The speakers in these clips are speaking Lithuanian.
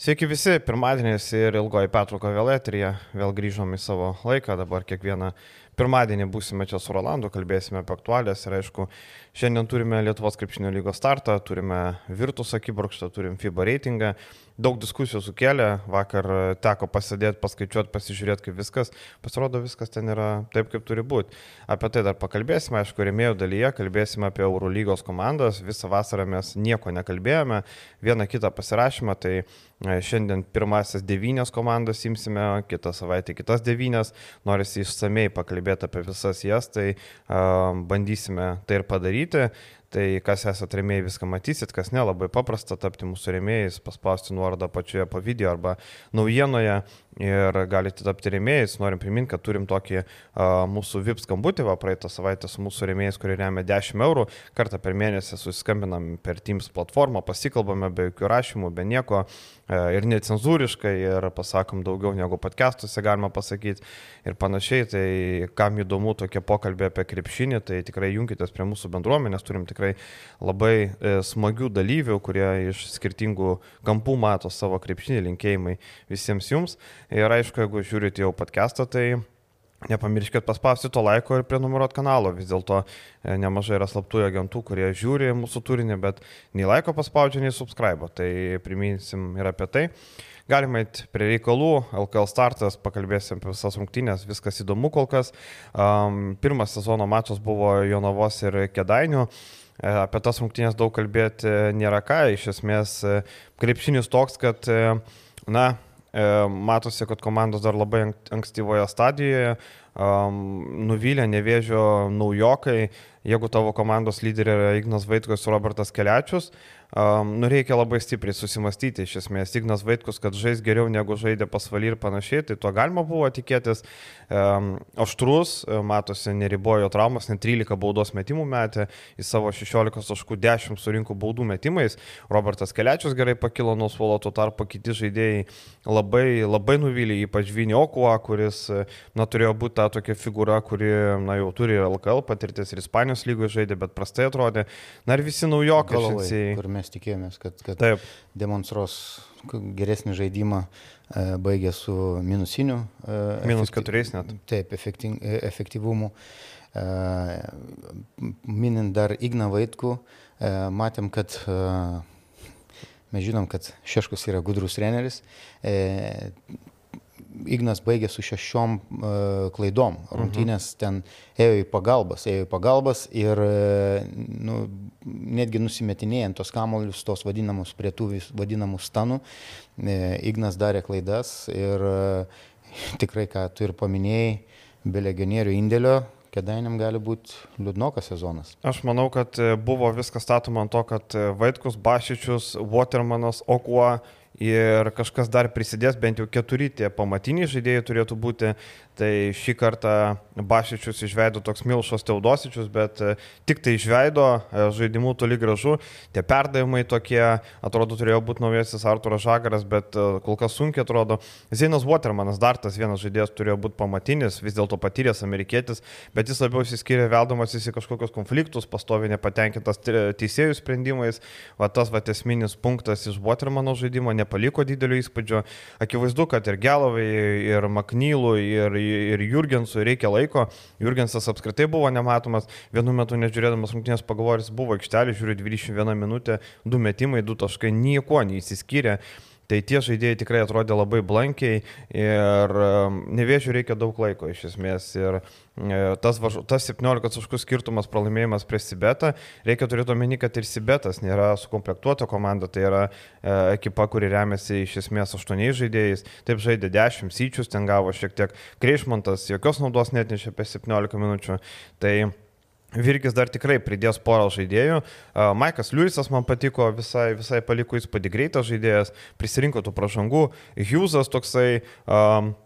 Sveiki visi, pirmadienis ir ilgoji pertrauka vėl eterija, vėl grįžom į savo laiką, dabar kiekvieną pirmadienį būsime čia su Rolandu, kalbėsime apie aktualės ir aišku, šiandien turime Lietuvos krepšinio lygos startą, turime Virtus akibrokštą, turim FIBA reitingą, daug diskusijų sukėlė, vakar teko pasidėti, paskaičiuoti, pasižiūrėti, kaip viskas, pasirodo viskas ten yra taip, kaip turi būti. Apie tai dar pakalbėsime, aišku, remėjų dalyje, kalbėsime apie Eurolygos komandas, visą vasarą mes nieko nekalbėjome, vieną kitą pasirašymą, tai e, šiandien pirmasis devynios komandas imsime, kitą savaitę kitas devynios, norisi išsamei pakalbėti apie visas jas, tai uh, bandysime tai ir padaryti. Tai kas esate remėjai, viską matysit, kas ne, labai paprasta tapti mūsų remėjais, paspausti nuorodą pačioje po video arba naujienoje ir galite tapti remėjais. Norim priminti, kad turim tokį uh, mūsų VIP skambutį, va praeitą savaitę su mūsų remėjais, kurie remia 10 eurų, kartą per mėnesį susiskambinam per Teams platformą, pasikalbame be jokių rašymų, be nieko uh, ir necenzūriškai ir pasakom daugiau negu podcastuose galima pasakyti ir panašiai. Tai kam įdomu tokie pokalbiai apie krepšinį, tai tikrai junkitės prie mūsų bendruomenės, turim tikrai labai e, smagių dalyvių, kurie iš skirtingų kampų mato savo krepšinį linkėjimai visiems jums. Ir aišku, jeigu žiūrite jau podcastą, tai Nepamirškit paspausti to laiko ir prenumeruoti kanalo. Vis dėlto e, nemažai yra slaptųjų agentų, kurie žiūri mūsų turinį, bet nei laiko paspaudžia, nei subscribe. Tai priminsim ir apie tai. Galima eiti prie reikalų, LKL startas, pakalbėsim apie visas rungtynės, viskas įdomu kol kas. Um, pirmas sezono mačas buvo Jonavos ir Kedainių. E, apie tas rungtynės daug kalbėti nėra ką. Iš esmės, e, krepšinis toks, kad, na, matosi, kad komandos dar labai ankstyvoje stadijoje, nuvylė nevėžio naujokai, jeigu tavo komandos lyderė yra Ignas Vaitkus ir Robertas Keliačius, Um, nu, reikia labai stipriai susimastyti, iš esmės, Ignas Vaitkus, kad žais geriau negu žaidė pasvaly ir panašiai, tai to galima buvo tikėtis. Um, aštrus, e, matosi, neribojo traumas, net 13 baudos metimų metė, į savo 16 taškų 10 surinko baudų metimais. Robertas Keliačius gerai pakilo nuo suolo, tuo tarpu kiti žaidėjai labai, labai nuvylė, ypač Viniokuo, kuris, e, na, turėjo būti ta tokia figūra, kuri, na, jau turi LKL patirtis ir Ispanijos lygoje žaidė, bet prastai atrodė. Na ir visi naujokai. Mes tikėjomės, kad, kad Taip. demonstruos geresnį žaidimą, e, baigė su minusiniu. E, Minus keturiais net. Taip, e, efektyvumu. Minint dar Igną Vaitkų, matėm, kad mes žinom, kad Šeškus yra gudrus treneris. Ignas baigė su šešiom uh, klaidom. Mhm. Rungtynės mhm. ten ėjo į pagalbas, ėjo į pagalbas ir uh, nu, netgi nusimetinėjant tos kamolius, tos vadinamus prie tų vadinamų stanų, uh, Ignas darė klaidas ir tikrai, ką tu ir paminėjai, be legionierių indėlio, Kedainiam gali būti liūdnokas sezonas. Aš manau, kad buvo viskas statoma ant to, kad Vaitkus, Bašičius, Watermanas, Okuo ir kažkas dar prisidės, bent jau keturi tie pamatiniai žaidėjai turėtų būti, tai šį kartą Bašičius išveido toks Milšas Teudosičius, bet e, tik tai išveido e, žaidimų toli gražu, tie perdavimai tokie, atrodo, turėjo būti naujasis Arturas Žagaras, bet e, kol kas sunkiai atrodo. Zinas Watermanas, dar tas vienas žaidėjas turėjo būti pamatinis, vis dėlto patyręs amerikietis, bet jis labiau įsiskiria veldamas į kažkokius konfliktus, pastovi nepatenkintas teisėjų sprendimais, o tas va esminis punktas iš Watermano žaidimo nepaliko didelio įspūdžio. Akivaizdu, kad ir Gelovai, ir Maknylų, ir, ir Jurgensui reikia laiko. Jurgensas apskritai buvo nematomas. Vienu metu nežiūrėdamas rungtynės pagalvojęs buvo aikštelė, žiūriu 21 minutę, 2 metimai, 2 taškai, nieko neįsiskyrė. Tai tie žaidėjai tikrai atrodė labai blankiai ir um, nevėžiu reikia daug laiko iš esmės. Ir e, tas, tas 17 taškų skirtumas pralaimėjimas prieš Sibetą, reikia turėti omeny, kad ir Sibetas nėra sukomplektuota komanda, tai yra e, ekipa, kuri remiasi iš esmės 8 žaidėjais. Taip žaidė 10 syčius, ten gavo šiek tiek Kreišmantas, jokios naudos net nešė apie 17 minučių. Tai Virkis dar tikrai pridės porą žaidėjų. Maikas Liujisas man patiko, visai, visai paliko įspūdį greitas žaidėjas, prisirinko tų pražangų. Hughesas toksai. Um,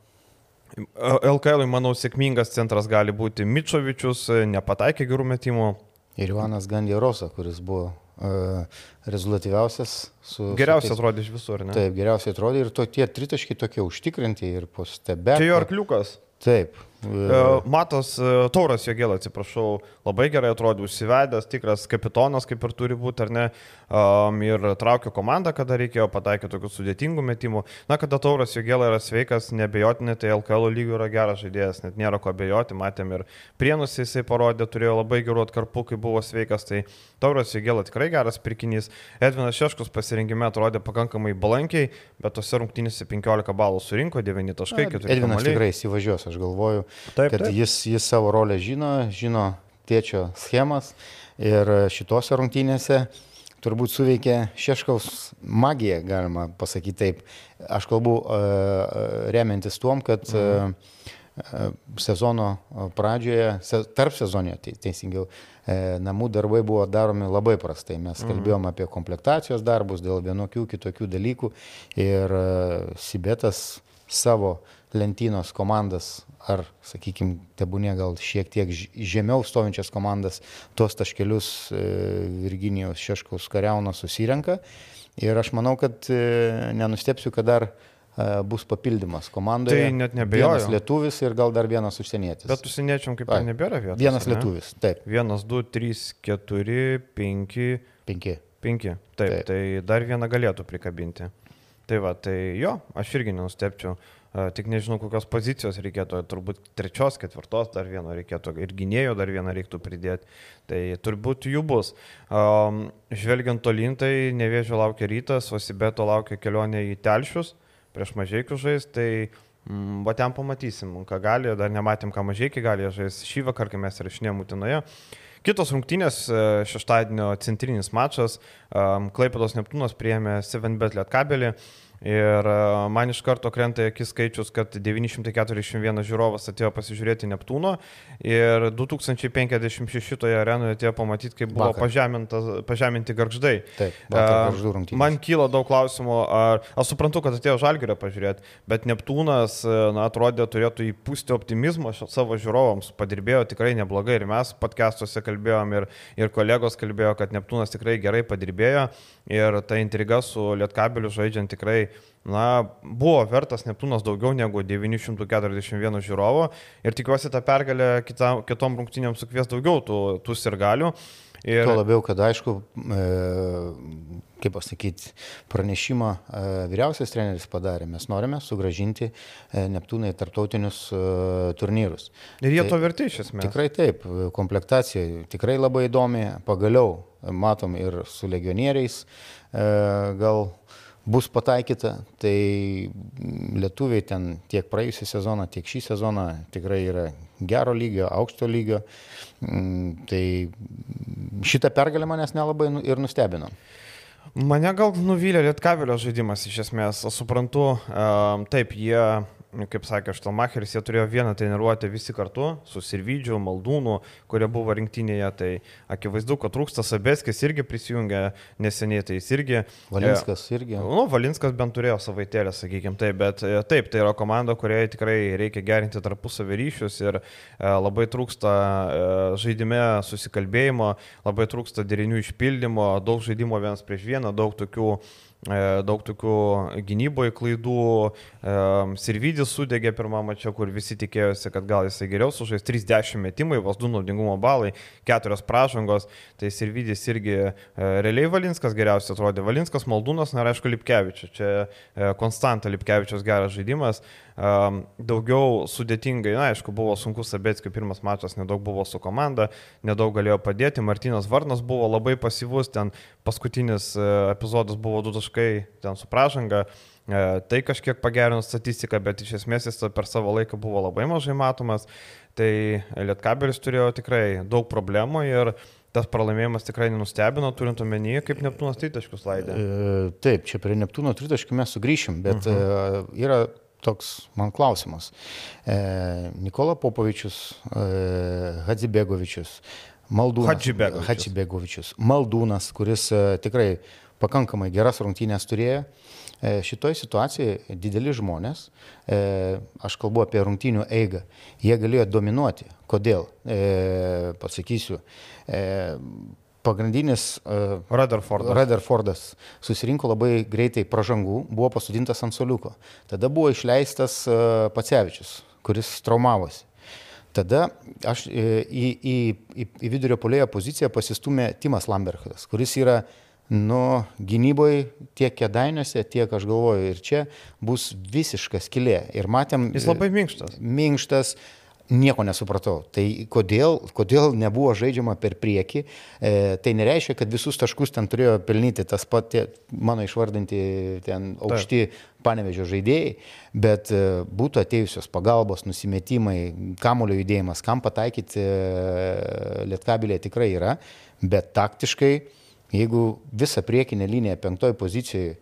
LKL, manau, sėkmingas centras gali būti Mičovičius, nepataikė gerų metimų. Ir Ivanas Gandierosa, kuris buvo uh, rezultatyviausias. Su, geriausiai su tais... atrodė iš visur, ne? Taip, geriausiai atrodė ir to, tie tritaškai tokie užtikrinti ir po stebėti. Čia jo arkliukas. Taip, Matos Tauras Jogėlė, atsiprašau, labai gerai atrodė, užsivedęs, tikras kapitonas, kaip ir turi būti, ar ne, um, ir traukė komandą, kada reikėjo pataikyti tokių sudėtingų metimų. Na, kada Tauras Jogėlė yra sveikas, nebejotinai, tai LKL lygių yra geras žaidėjas, net nėra ko abejoti, matėm ir prienus jisai parodė, turėjo labai gerų atkarpų, kai buvo sveikas, tai Tauras Jogėlė tikrai geras pirkinys. Edvinas Šeškus pasirinkime atrodė pakankamai balankiai, bet tose rungtynėse 15 balų surinko, 9 taškai, 4 taškai. Edvinas tikrai įsivažiuos, aš galvoju, taip, kad taip. Jis, jis savo rolę žino, žino tėčio schemas ir šitose rungtynėse turbūt suveikė Šeškaus magija, galima pasakyti taip. Aš kalbu remiantis tuom, kad mhm. sezono pradžioje, tarp sezonio, teisingiau, namų darbai buvo daromi labai prastai. Mes mhm. kalbėjom apie komplektacijos darbus dėl vienokių kitokių dalykų ir Sibetas savo lentynos komandas ar, sakykime, tebūnė gal šiek tiek žemiau stovinčias komandas, tuos taškelius e, Virginijos Šeškaus kariauno susirenka. Ir aš manau, kad e, nenustepsiu, kad dar e, bus papildymas komandoje. Tai net nebejoju. Vienas lietuvis ir gal dar vienas užsienietis. Bet užsieniečiam kaip ir nebėra vietos. Vienas ne? lietuvis, taip. Vienas, du, trys, keturi, penki. Penki. Penki. Taip, taip, tai dar vieną galėtų prikabinti. Tai va, tai jo, aš irgi nenustepčiau. Tik nežinau, kokios pozicijos reikėtų, turbūt trečios, ketvirtos dar vieno reikėtų ir gynėjo dar vieną reiktų pridėti. Tai turbūt jų bus. Žvelgiant tolin, tai nevėžio laukia rytas, o Sibeto laukia kelionė į Telšius prieš mažiekių žais, tai mm, va ten pamatysim, ką gali, dar nematėm, ką mažiekiai gali žais šį vakar, kai mes rašinėjom Utinoje. Kitos rungtynės, e, šeštadienio centrinis mačas, Klaipėdos Neptūnas priėmė 7bet lietkabelį. Ir e, man iš karto krenta akis skaičius, kad 941 žiūrovas atėjo pasižiūrėti Neptūno ir 2056 arenoje atėjo pamatyti, kaip buvo pažeminti garždai. Taip, garždų rungtynės. Man kyla daug klausimų, ar, aš suprantu, kad atėjo Žalgirę pažiūrėti, bet Neptūnas, e, na, atrodė, turėtų įpūsti optimizmo savo žiūrovams, padirbėjo tikrai neblogai ir mes podcastuose kalbėjom ir, ir kolegos kalbėjo, kad Neptūnas tikrai gerai padirbėjo ir ta intriga su Lietkabeliu žaidžiant tikrai na, buvo vertas Neptūnas daugiau negu 941 žiūrovo ir tikiuosi tą pergalę kita, kitom rungtynėm sukvies daugiau tų, tų sirgalių. Ir... Tuo labiau, kad aišku, e, kaip pasakyti, pranešimą e, vyriausias treneris padarė. Mes norime sugražinti e, Neptūną į tarptautinius e, turnyrus. Ir jie tai, to verti iš esmės. Tikrai taip, komplektacija tikrai labai įdomi. Pagaliau matom ir su legionieriais. E, gal bus pataikyta, tai lietuviai ten tiek praėjusią sezoną, tiek šį sezoną tikrai yra gero lygio, aukšto lygio. Mm, tai šitą pergalę manęs nelabai nu, ir nustebino. Mane gal nuvylė Lietkavelio žaidimas iš esmės. Aš suprantu, taip, jie kaip sakė Štalmacheris, jie turėjo vieną treniruotę visi kartu su Sirvidžiu, Maldūnu, kurie buvo rinktinėje, tai akivaizdu, kad trūksta Sabeskis irgi prisijungė neseniai, tai jis irgi. Valinskas irgi. Nu, Valinskas bent turėjo savaitėlę, sakykime, taip, bet e, taip, tai yra komanda, kuriai tikrai reikia gerinti tarpusavį ryšius ir e, labai trūksta e, žaidime susikalbėjimo, labai trūksta derinių išpildymo, daug žaidimo vienas prieš vieną, daug tokių E, daug tokių gynyboje klaidų. E, Sirvidis sudegė pirmą mačią, kur visi tikėjosi, kad gal jisai geriau sužais 30 metimai, vos 2 naudingumo balai, 4 pražangos. Tai Sirvidis irgi e, realiai Valinskas geriausiai atrodė. Valinskas, Maldūnas, na ir aišku, Lipkevičius. Čia Konstanta Lipkevičius geras žaidimas um, daugiau sudėtingai, na, aišku, buvo sunkus Sabetskio pirmas mačas, nedaug buvo su komanda, nedaug galėjo padėti, Martinas Varnas buvo labai pasyvus, ten paskutinis uh, epizodas buvo du taškai, ten su pražanga. Uh, tai kažkiek pagerino statistiką, bet iš esmės jis per savo laiką buvo labai mažai matomas. Tai Lietkabelis turėjo tikrai daug problemų ir tas pralaimėjimas tikrai nenustebino, turint omenyje, kaip Neptūnas tritaškius laidė. E, taip, čia prie Neptūno tritaškių mes sugrįšim, bet uh -huh. e, yra toks man klausimas. E, Nikola Popovičius, e, Hadzibegovičius, Maldūnas, Hadžibegovičius. Hadžibegovičius, Maldūnas, kuris e, tikrai pakankamai geras rungtynės turėjo. E, šitoje situacijoje dideli žmonės, e, aš kalbu apie rungtynių eigą, jie galėjo dominuoti. Kodėl? E, pasakysiu. E, pagrindinis uh, Rutherfordas. Rutherfordas susirinko labai greitai pražangų, buvo pasodintas ant soliuko. Tada buvo išleistas uh, Pacevičius, kuris traumavosi. Tada aš į, į, į, į vidurio polėjo poziciją pasistumė Timas Lambertas, kuris yra nu, gynyboje tiek kedainiuose, tiek aš galvoju ir čia bus visiška skilė. Ir matėm. Jis labai minkštas. Minkštas. Nieko nesupratau. Tai kodėl, kodėl nebuvo žaidžiama per priekį, e, tai nereiškia, kad visus taškus ten turėjo pelnyti tas pat tie, mano išvardinti ten aukšti Taip. panevežio žaidėjai, bet e, būtų atėjusios pagalbos, nusimetimai, kamulio judėjimas, kam pataikyti e, lietkabilė tikrai yra, bet taktiškai Jeigu visą priekinę liniją penktoj pozicijoje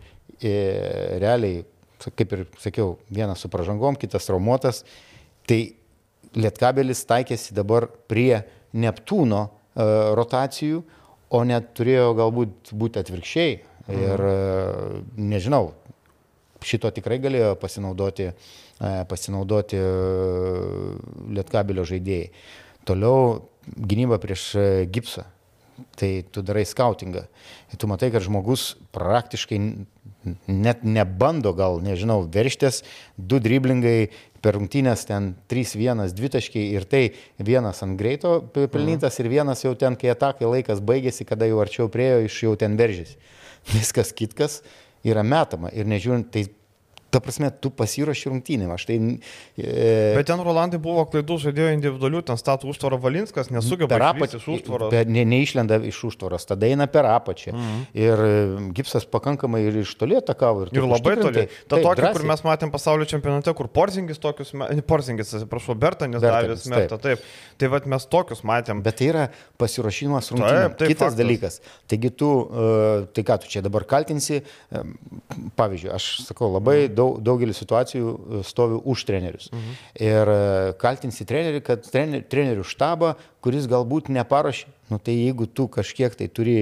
e, realiai, kaip ir sakiau, vienas su pražangom, kitas traumuotas, tai Lietkabelis taikėsi dabar prie Neptūno e, rotacijų, o net turėjo galbūt būti atvirkščiai. Mhm. Ir e, nežinau, šito tikrai galėjo pasinaudoti, e, pasinaudoti e, Lietkabelio žaidėjai. Toliau gynyba prieš gipsą tai tu darai skautingą. Ir tu matai, kad žmogus praktiškai net nebando gal, nežinau, verštis, du driblingai per rungtynės ten 3-1, 2 taškiai ir tai vienas ant greito pelnytas mhm. ir vienas jau ten, kai atakai laikas baigėsi, kada jau arčiau priejo, iš jau ten veržys. Viskas kitkas yra metama ir nežiūrint, tai ta prasme, tu pasiruoši rungtynėm. Tai... E... Bet ten Rolandai buvo klaidų žaidėjo individualių, ten statų užtvarą Valinskas, nesugeba per apačią iš užtvaros. Ne, neišlenda iš užtvaros, tada eina per apačią. Mhm. Ir e, gipsas pakankamai ir iš toli atakavo. Ir, ir labai toli. Ta taip, tokia, drąsiai. kur mes matėm pasaulio čempionate, kur Porzingis tokius, Porzingis, atsiprašau, Bertanis davė smertą. Taip. taip. Tai vad mes tokius matėm. Bet tai yra pasiruošimas rungtynėm. Kitas faktas. dalykas. Taigi tu, uh, tai ką tu čia dabar kaltinsi, um, pavyzdžiui, aš sakau, labai mhm. daug daug, daugelį situacijų e, stovi už trenerius. Mhm. Ir e, kaltinsi trenerį, kad trener, trenerių štabą, kuris galbūt neparuošė, nu tai jeigu tu kažkiek tai turi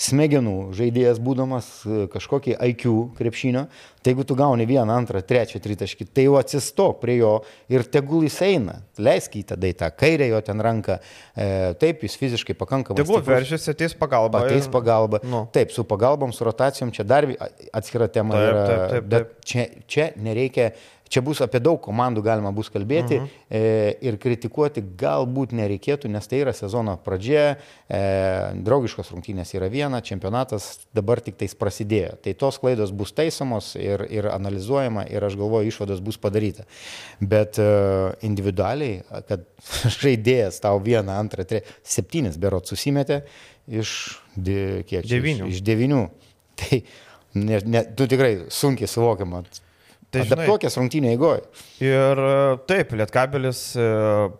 smegenų žaidėjas būdamas e, kažkokį IQ krepšinio, tai jeigu tu gauni vieną, antrą, trečią tritaškį, tai jau atsistok prie jo ir tegul jis eina, leisk į tada į tą kairę jo ten ranką, e, taip jis fiziškai pakankamai. Tegul veržiasi, ateis pagalba. Ateis pagalba. Nu. Taip, su pagalbom, su rotacijom čia dar atskira tema taip, yra, taip, taip, taip. bet čia, čia nereikia Čia bus apie daug komandų galima bus kalbėti mhm. e, ir kritikuoti galbūt nereikėtų, nes tai yra sezono pradžia, e, draugiškos rungtynės yra viena, čempionatas dabar tik tais prasidėjo. Tai tos klaidos bus taisomos ir, ir analizuojama ir aš galvoju, išvados bus padaryta. Bet e, individualiai, kad žaidėjas tau vieną, antrą, trečią, septynis berot susimetė iš, de, kiek, devinių. iš devinių. Tai ne, ne, tu tikrai sunkiai suvokiama Tai adaptuokės rungtynė eigoje. Ir e, taip, Lietkabelis e,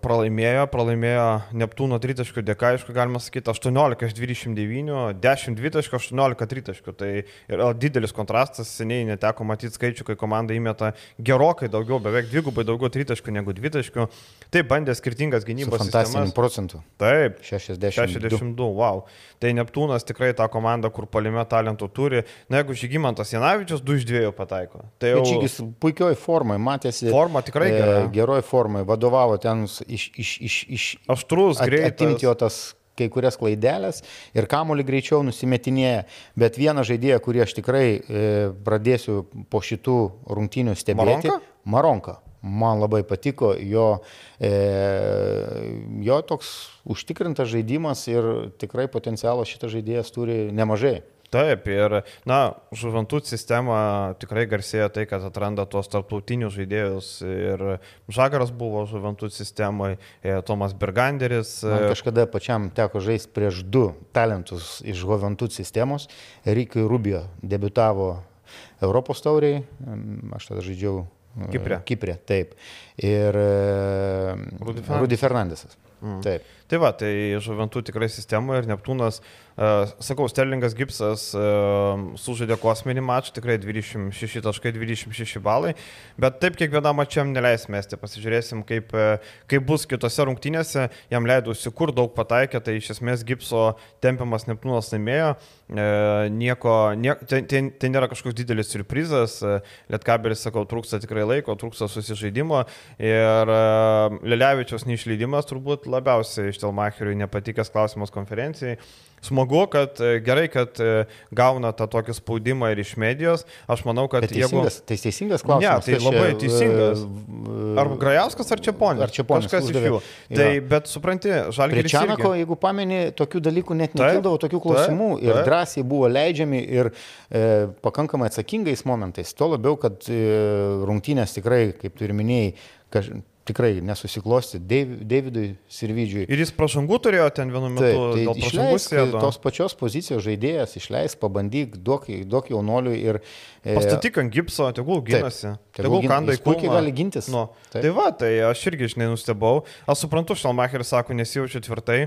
pralaimėjo, pralaimėjo Neptūno tritaškių dėka, aišku, galima sakyti 18 iš 29, 10 dvitaškių, 18 tritaškių. Tai yra didelis kontrastas, seniai neteko matyti skaičių, kai komanda įmeta gerokai daugiau, beveik dvigubai daugiau tritaškių negu dvitaškių. Taip, bandė skirtingas gynybos sistemas. procentų. Taip, 62. 62, wow. Tai Neptūnas tikrai ta komanda, kur palime talentų turi. Na, jeigu Žygimantas Janavičius 2 iš 2 pataiko. Tai jau... Žygis puikioj formai, matėsi. Forma tikrai gera. E, geroj formai, vadovavo ten iš... iš, iš, iš Aštrus, greitas. Atimti jo tas kai kurias klaidelės ir kamolį greičiau nusimetinėja. Bet vieną žaidėją, kurį aš tikrai e, pradėsiu po šitų rungtynių stebėti. Maronka? Maronka. Man labai patiko jo, e, jo toks užtikrintas žaidimas ir tikrai potencialo šitas žaidėjas turi nemažai. Taip, ir, na, žuventų sistema tikrai garsėja tai, kad atranda tuos tarptautinius žaidėjus ir Žagaras buvo žuventų sistemoje, Tomas Berganderis. Man kažkada pačiam teko žaisti prieš du talentus iš žuventų sistemos. Rikai Rubio debitavo Europos tauriai, aš tada žaidžiau e, Kiprė. Kiprė, taip. Ir e, Rudy Fernandesas. Mm. Taip. Tai va, tai žuventų tikrai sistemoje ir Neptūnas Sakau, Sterlingas Gipsas sužaidė kosminį mačą, tikrai 26 taškai, 26 balai, bet taip kiekvienam mačiam neleis mesti. Pasižiūrėsim, kaip, kaip bus kitose rungtynėse. Jam leidusi kur daug pataikė, tai iš esmės Gipso tempiamas Neptūnas laimėjo. Nieko, nieko tai, tai, tai nėra kažkoks didelis surprizas. Lietkabelis, sakau, trūksta tikrai laiko, trūksta susižaidimo. Ir Lelevičios neišleidimas turbūt labiausiai iš Telmacheriui nepatikęs klausimas konferencijai smagu, kad e, gerai, kad e, gauna tą tokį spaudimą ir iš medijos. Aš manau, kad Bet teisingas, jeigu... tai teisingas klausimas. Ne, tai labai čia, teisingas. e, Ar Grajauskas, ar Čiaponis? Ar Čeponis Kažkas iš uždavė. jų. Jo. Tai, bet supranti, Žalgiris. Čianako, irgi- jeigu pameni, tokių dalykų net nekildavo, tokių klausimų taip, ir taip. drąsiai buvo leidžiami ir e, pakankamai atsakingais momentais. Tuo labiau, kad e, rungtynės tikrai, kaip tu ir minėjai, kaž, tikrai nesusiklosti Deiv- Davidui Sirvidžiui. Ir jis pražangų turėjo ten vienu metu. Taip, dėl tai pražangų išleisk sėdo. tos pačios pozicijos žaidėjas, išleisk, pabandyk, duok, duok jaunoliui ir... e, Pastatyk ant gipso, tegul ginasi. tegul Tegul gin- kanda į jis puikiai kūną. gali gintis. Nu, Taip. tai va, tai aš irgi, žinai, nustebau. Aš suprantu, Štelmacheris sako, nesijaučiu tvirtai.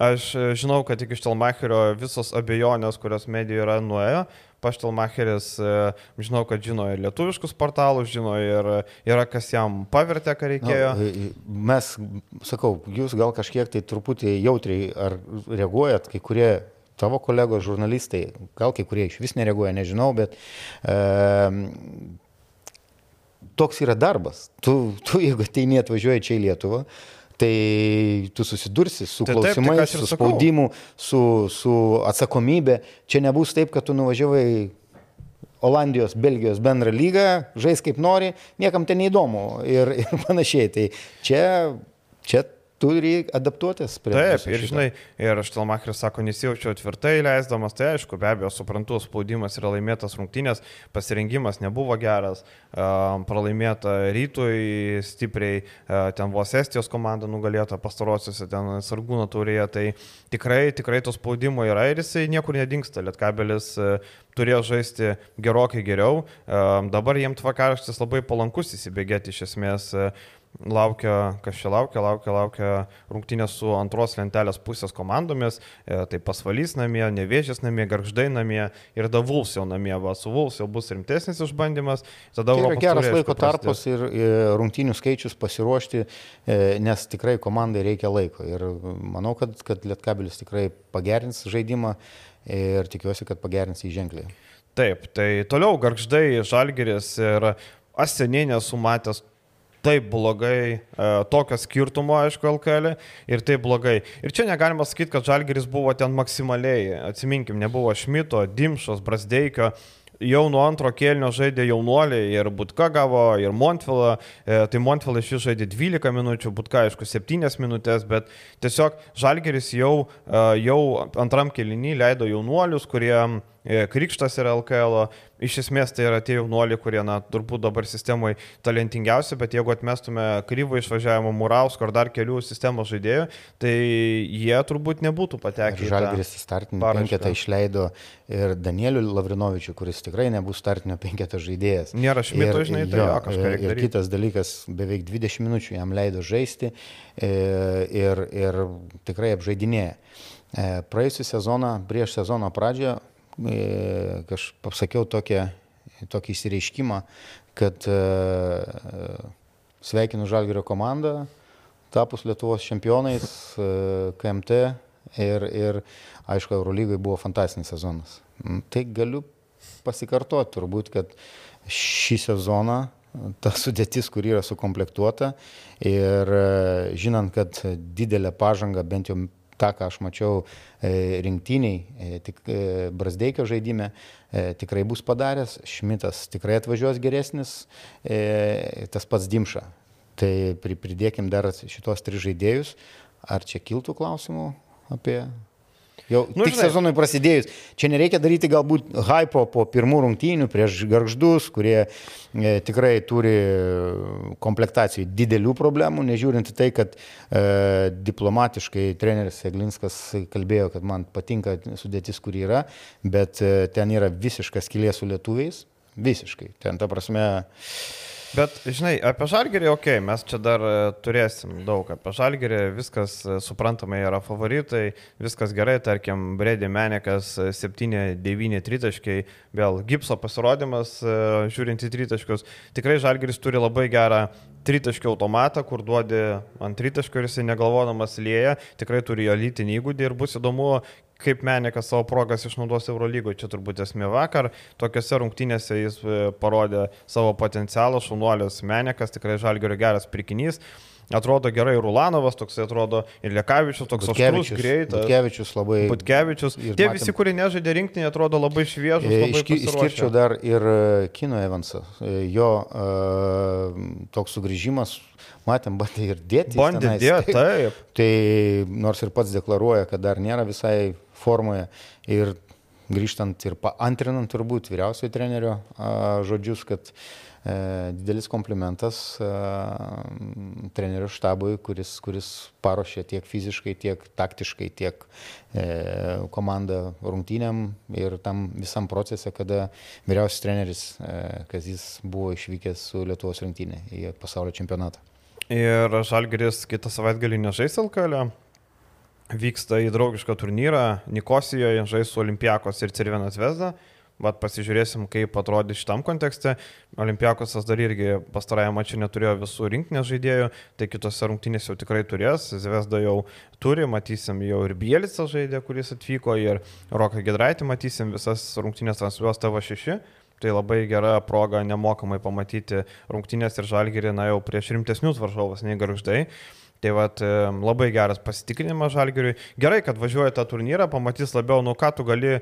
Aš e, žinau, kad iki Štelmacherio visos abejonės, kurios medijoje yra, nuėjo. Paštelmacheris, e, žinau, kad žino ir lietuviškus portalus, žino ir yra kas jam pavertė, ką reikėjo. Na, mes, sakau, jūs gal kažkiek tai truputį jautriai ar reaguojat, kai kurie tavo kolegos žurnalistai, gal kai kurie iš vis nereaguoja, nežinau, bet e, toks yra darbas. Tu, tu jeigu ateini atvažiuoji čia į Lietuvą, tai tu susidursi su Tai taip, tai klausimais, aš ir su spaudimu, su, su atsakomybė. Čia nebus taip, kad tu nuvažiavai Olandijos, Belgijos bendrą lygą, žais kaip nori, niekam ten neįdomu ir, ir panašiai. Tai čia, čia turi adaptuotis prie Taip, viso ir šito. žinai, ir Štelmacheris sako, nesijaučiau tvirtai leisdamas, tai aišku, be abejo, suprantu, spaudimas yra laimėtas rungtynės, pasirengimas nebuvo geras, um, pralaimėta rytui stipriai, uh, ten vos Estijos komanda nugalėta pastarosiuose ten sargūno turėje, tai tikrai, tikrai to spaudimo yra ir jisai niekur nedingsta, Lietkabelis uh, turėjo žaisti gerokai geriau, um, dabar jiems tvarkaraštis labai palankus įsibėgėti iš esmės. Uh, laukia, kas čia laukia, laukia, laukia rungtynės su antros lentelės pusės komandomis, e, tai pasvalys namie, nevėžės namie, garždai namie ir Davuls jau namie, va, su Vuls jau bus rimtesnis išbandymas, tada Tai yra geras laiko tarpas ir e, rungtynių skaičius pasiruošti, e, nes tikrai komandai reikia laiko. Ir manau, kad, kad Lietkabelis tikrai pagerins žaidimą ir tikiuosi, kad pagerins jį ženkliai. Taip, tai toliau garždai, žalgeris ir aš seniai nesu matęs taip blogai, e, tokio skirtumo, aišku, LKL ir taip blogai. Ir čia negalima sakyti, kad Žalgeris buvo ten maksimaliai, atsiminkim, nebuvo Šmito, Dimšos, Brasdeikio. Jau nuo antro kėlinio žaidė jaunuoliai ir Butka gavo, ir Montvilą. E, tai Montvilas šis žaidė 12 minučių, Butka aišku 7 minutės, bet tiesiog Žalgeris jau, e, jau antram kėlinį leido jaunuolius, kurie e, Krikštas yra LKL, iš esmės tai yra tie jaunuoliai, kurie, na, turbūt dabar sistemoje talentingiausi, bet jeigu atmestume kryvo išvažiavimo Murausko ar dar kelių sistemos žaidėjų, tai jie turbūt nebūtų patekę. į startinį paraišką. penketą išleido ir Danielių Lavrinovičių, kuris tikrai nebus startinio penketo žaidėjas. Nėra Šmito, žinai, tai jo, kažką reikia ir daryti. kitas dalykas, beveik 20 minučių jam leido žaisti e, ir, ir tikrai apžaidinėja. E, Praėjusią sezoną, prieš sezono pradžią, e, aš pasakiau tokią, tokį įsireiškimą, kad e, sveikinu Žalgirio komandą, tapus Lietuvos čempionais, e, KMT ir, ir aišku, Eurolygai buvo fantastinis sezonas. Mm, Tai galiu pasikartoti turbūt, kad šį sezoną ta sudėtis, kur yra sukomplektuota ir e, žinant, kad didelę pažangą bent jau tą, ką aš mačiau e, rinktiniai, e, tik e, Brasdeikio žaidime, tikrai bus padaręs, Šmitas tikrai atvažiuos geresnis, tas pats Dimša. Tai pri- pridėkim dar šitos tris žaidėjus. Ar čia kiltų klausimų apie... Jau Nu, tik žinai- sezonui prasidėjus. Čia nereikia daryti galbūt hypo po pirmų rungtynių prieš garždus, kurie e, tikrai turi komplektacijai didelių problemų, nežiūrint į tai, kad e, diplomatiškai treneris Eglinskas kalbėjo, kad man patinka sudėtis, kur yra, bet e, ten yra visiškas kilė su lietuviais. Visiškai. Ten ta prasme. Bet, žinai, apie žalgerį, okei, okay, mes čia dar e, turėsim daug apie žalgerį, viskas e, suprantamai yra favoritai, viskas gerai, tarkim, Bredi Menekas 7-9 tritaškai, vėl Gipso pasirodymas, e, žiūrint į tritaškius. Tikrai žalgeris turi labai gerą tritaškio automatą, kur duodi ant tritaškio ir jisai negalvodamas lėja, tikrai turi jo lytinį įgūdį ir bus įdomu, kaip Menekas savo progas išnaudos Eurolygoje. Čia turbūt esmė vakar. Tokiuose rungtynėse jis e, parodė savo potencialą, šaunuolis Menekas, tikrai žalgerio geras pirkinys. atrodo gerai, Rulanovas toks atrodo, ir Lekavičius toks aštrus, greitas. Butkevičius labai. Butkevičius. Tie matėm, visi, kurie nežaidė rinktinį, atrodo labai šviežus. E, labai išskirčiau dar ir e, Kino Evansą. Jo uh, toks sugrįžimas, matėm, bandė ir dėti. Bandė dėti, taip. Tai nors ir pats deklaruoja, kad dar nėra visai formoje. Ir grįžtant ir paantrinant turbūt vyriausiojo trenerio žodžius, kad E, didelis komplimentas e, trenerių štabui, kuris, kuris paruošė tiek fiziškai, tiek taktiškai, tiek e, komandą rungtynėm ir tam visam procese, kada vyriausias treneris Kazis buvo išvykęs su Lietuvos rinktinė į pasaulio čempionatą. Ir Žalgeris kitą savaitgalį nežais LKL. Vyksta į draugišką turnyrą Nikosijoje, žais su Olimpiakos ir Cirvenas Vesda. Vat pasižiūrėsim, kaip atrodys šitam kontekste. Olimpiakosas dar irgi pastarąją mačią neturėjo visų rinkinės žaidėjų, tai kitose rungtynėse jau tikrai turės. Zvezda jau turi, matysim jau ir Bielicą žaidė, kuris atvyko, ir Roką Gedraitį matysim visas rungtynės transliuos TV6. Tai labai gera proga nemokamai pamatyti rungtynės ir žalgerį, na jau prieš rimtesnius varžovus nei garždai. Tai vat, labai geras pasitikrinimas žalgeriui. Gerai, kad važiuoja tą turnyrą, pamatys labiau, nu ką tu gali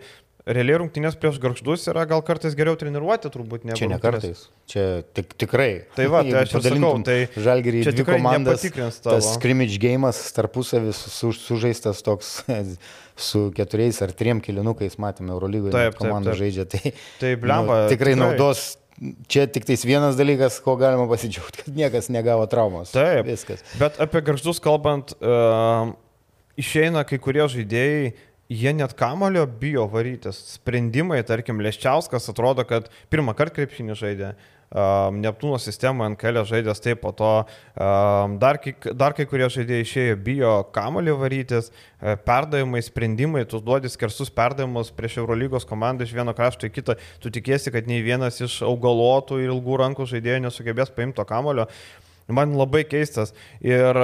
realiai rungtynės prieš garždus yra gal kartais geriau treniruoti, turbūt ne. Čia ne kartais, čia tik, tikrai. Tai va, tai aš ir sakau, tai žalgerį čia tikrai komandas, tas scrimmage gėjimas tarpusavis su, sužaistas toks su keturiais ar trim kilinukais, matėme, Eurolygoje komanda taip, taip. žaidžia. Tai, tai blemba, nu, tikrai, tikrai naudos čia tik tais vienas dalykas, ko galima pasidžiaugti, kad niekas negavo traumos. Taip, viskas. Bet apie garždus kalbant, uh, išeina kai kurie žaidėjai jie net kamulio bijo varytis. Sprendimai, tarkim, Leščiauskas atrodo, kad pirmą kartą krepšinį žaidė. Um, Neptūno sistemą NKL žaidęs taip, po to dar, kai, dar kai kurie žaidėjai išėjo, bijo kamulį varytis, perdavimai, sprendimai, tu duodi skersus perdavimus prieš Eurolygos komandą iš vieno krašto į kitą, tu tikėsi, kad nei vienas iš augalotų ir ilgų rankų žaidėjų nesugebės paimti to kamulio. Man labai keistas ir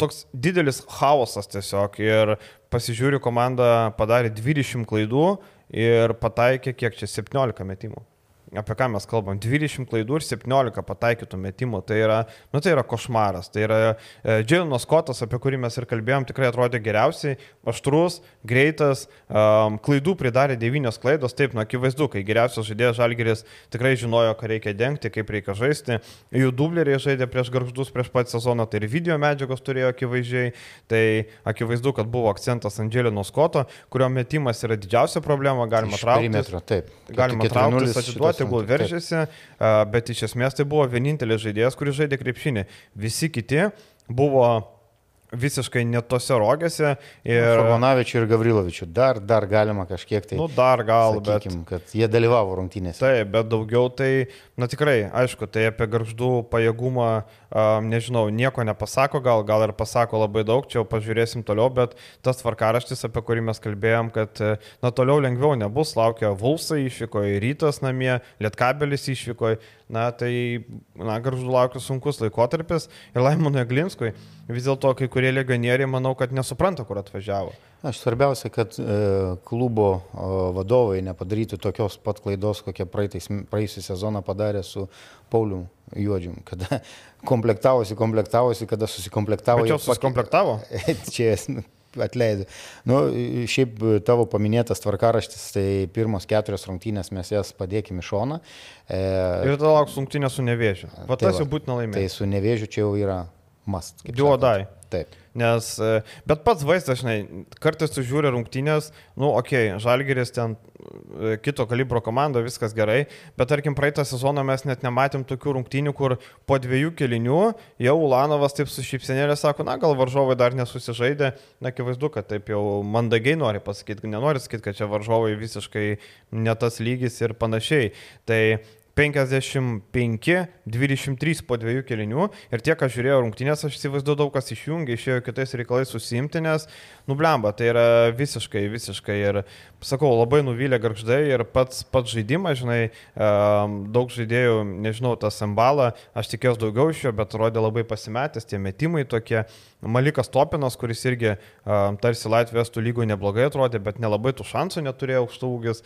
toks didelis chaosas tiesiog. Ir pasižiūriu, komanda padarė 20 klaidų ir pataikė kiek čia 17 metimų apie ką mes kalbam, 20 klaidų ir 17 pataikytų metimų, tai yra, nu, tai yra košmaras. Tai yra e, Džiaunas Kotas, apie kurį mes ir kalbėjom, tikrai atrodė geriausiai, aštrus, greitas, um, klaidų pridarė 9 klaidos, taip, nu, akivaizdu, kai geriausias žaidėjas Žalgeris tikrai žinojo, ką reikia dengti, kaip reikia žaisti. Jų dubleriai žaidė prieš garždus prieš pat sezoną, tai ir video medžiagos turėjo akivaizdžiai, tai akivaizdu, kad buvo akcentas ant Džiauno Skoto, kurio metimas yra didžiausia problema, galima traukti. Galima traukti, atiduoti tegul veržėsi, bet iš esmės tai buvo vienintelis žaidėjas, kuris žaidė krepšinį. Visi kiti buvo visiškai netose rogėse. Ir... Formanavičių ir Gavrilovičių dar, dar galima kažkiek tai. Nu, dar gal, sakykim, bet. kad jie dalyvavo rungtynėse. Taip, bet daugiau tai, na tikrai, aišku, tai apie garždų pajėgumą, um, nežinau, nieko nepasako, gal, gal ir pasako labai daug, čia jau pažiūrėsim toliau, bet tas tvarkaraštis, apie kurį mes kalbėjom, kad, na, toliau lengviau nebus, laukia Vulsai išvykoje, Rytas namie, Lietkabelis išvykoje na tai, na, garžų laukia sunkus laikotarpis ir Laimonui Glinskui vis dėlto kai kurie legionieriai, manau, kad nesupranta, kur atvažiavo. Aš svarbiausia, kad e, klubo e, vadovai nepadarytų tokios pat klaidos, kokią praeisį sezoną padarė su Pauliu Juodžium, kada komplektavosi, komplektavosi, kada susikomplektavo. Bet jau susikomplektavo? Čia atleidai. Nu, šiaip tavo paminėtas tvarkaraštis, tai pirmos keturios rungtynės mes jas padėkime į šoną. E... Ir tada lauks rungtynės su nevėžiu. Va tai tas jau būtina laimėti. Tai su nevėžiu čia jau yra must. Duodai. Taip. Nes, e, bet pats vaizdas, žinai, kartais tu žiūri rungtynės, nu, okei, okay, Žalgeris ten e, kito kalibro komanda, viskas gerai, bet tarkim praeitą sezoną mes net nematėm tokių rungtynių, kur po dviejų kelinių jau Ulanovas taip su šypsenėlė sako, na, gal varžovai dar nesusižaidė, na, akivaizdu, kad taip jau mandagiai nori pasakyti, nenori sakyti, kad čia varžovai visiškai ne tas lygis ir panašiai. Tai 55, 23 po dviejų kelinių ir tie, kas žiūrėjo rungtynės, aš įsivaizduoju, daug kas išjungė, išėjo kitais reikalais susimti, nes, nublemba, tai yra visiškai, visiškai ir, sakau, labai nuvylė garždai ir pats, pats žaidimas, žinai, daug žaidėjų, nežinau, tas embalą, aš tikėjausi daugiau iš jo, bet rodė labai pasimetęs, tie metimai tokie. Malikas Topinas, kuris irgi tarsi Latvijos tų lygų neblogai atrodė, bet nelabai tų šansų neturėjo aukštų ūgis.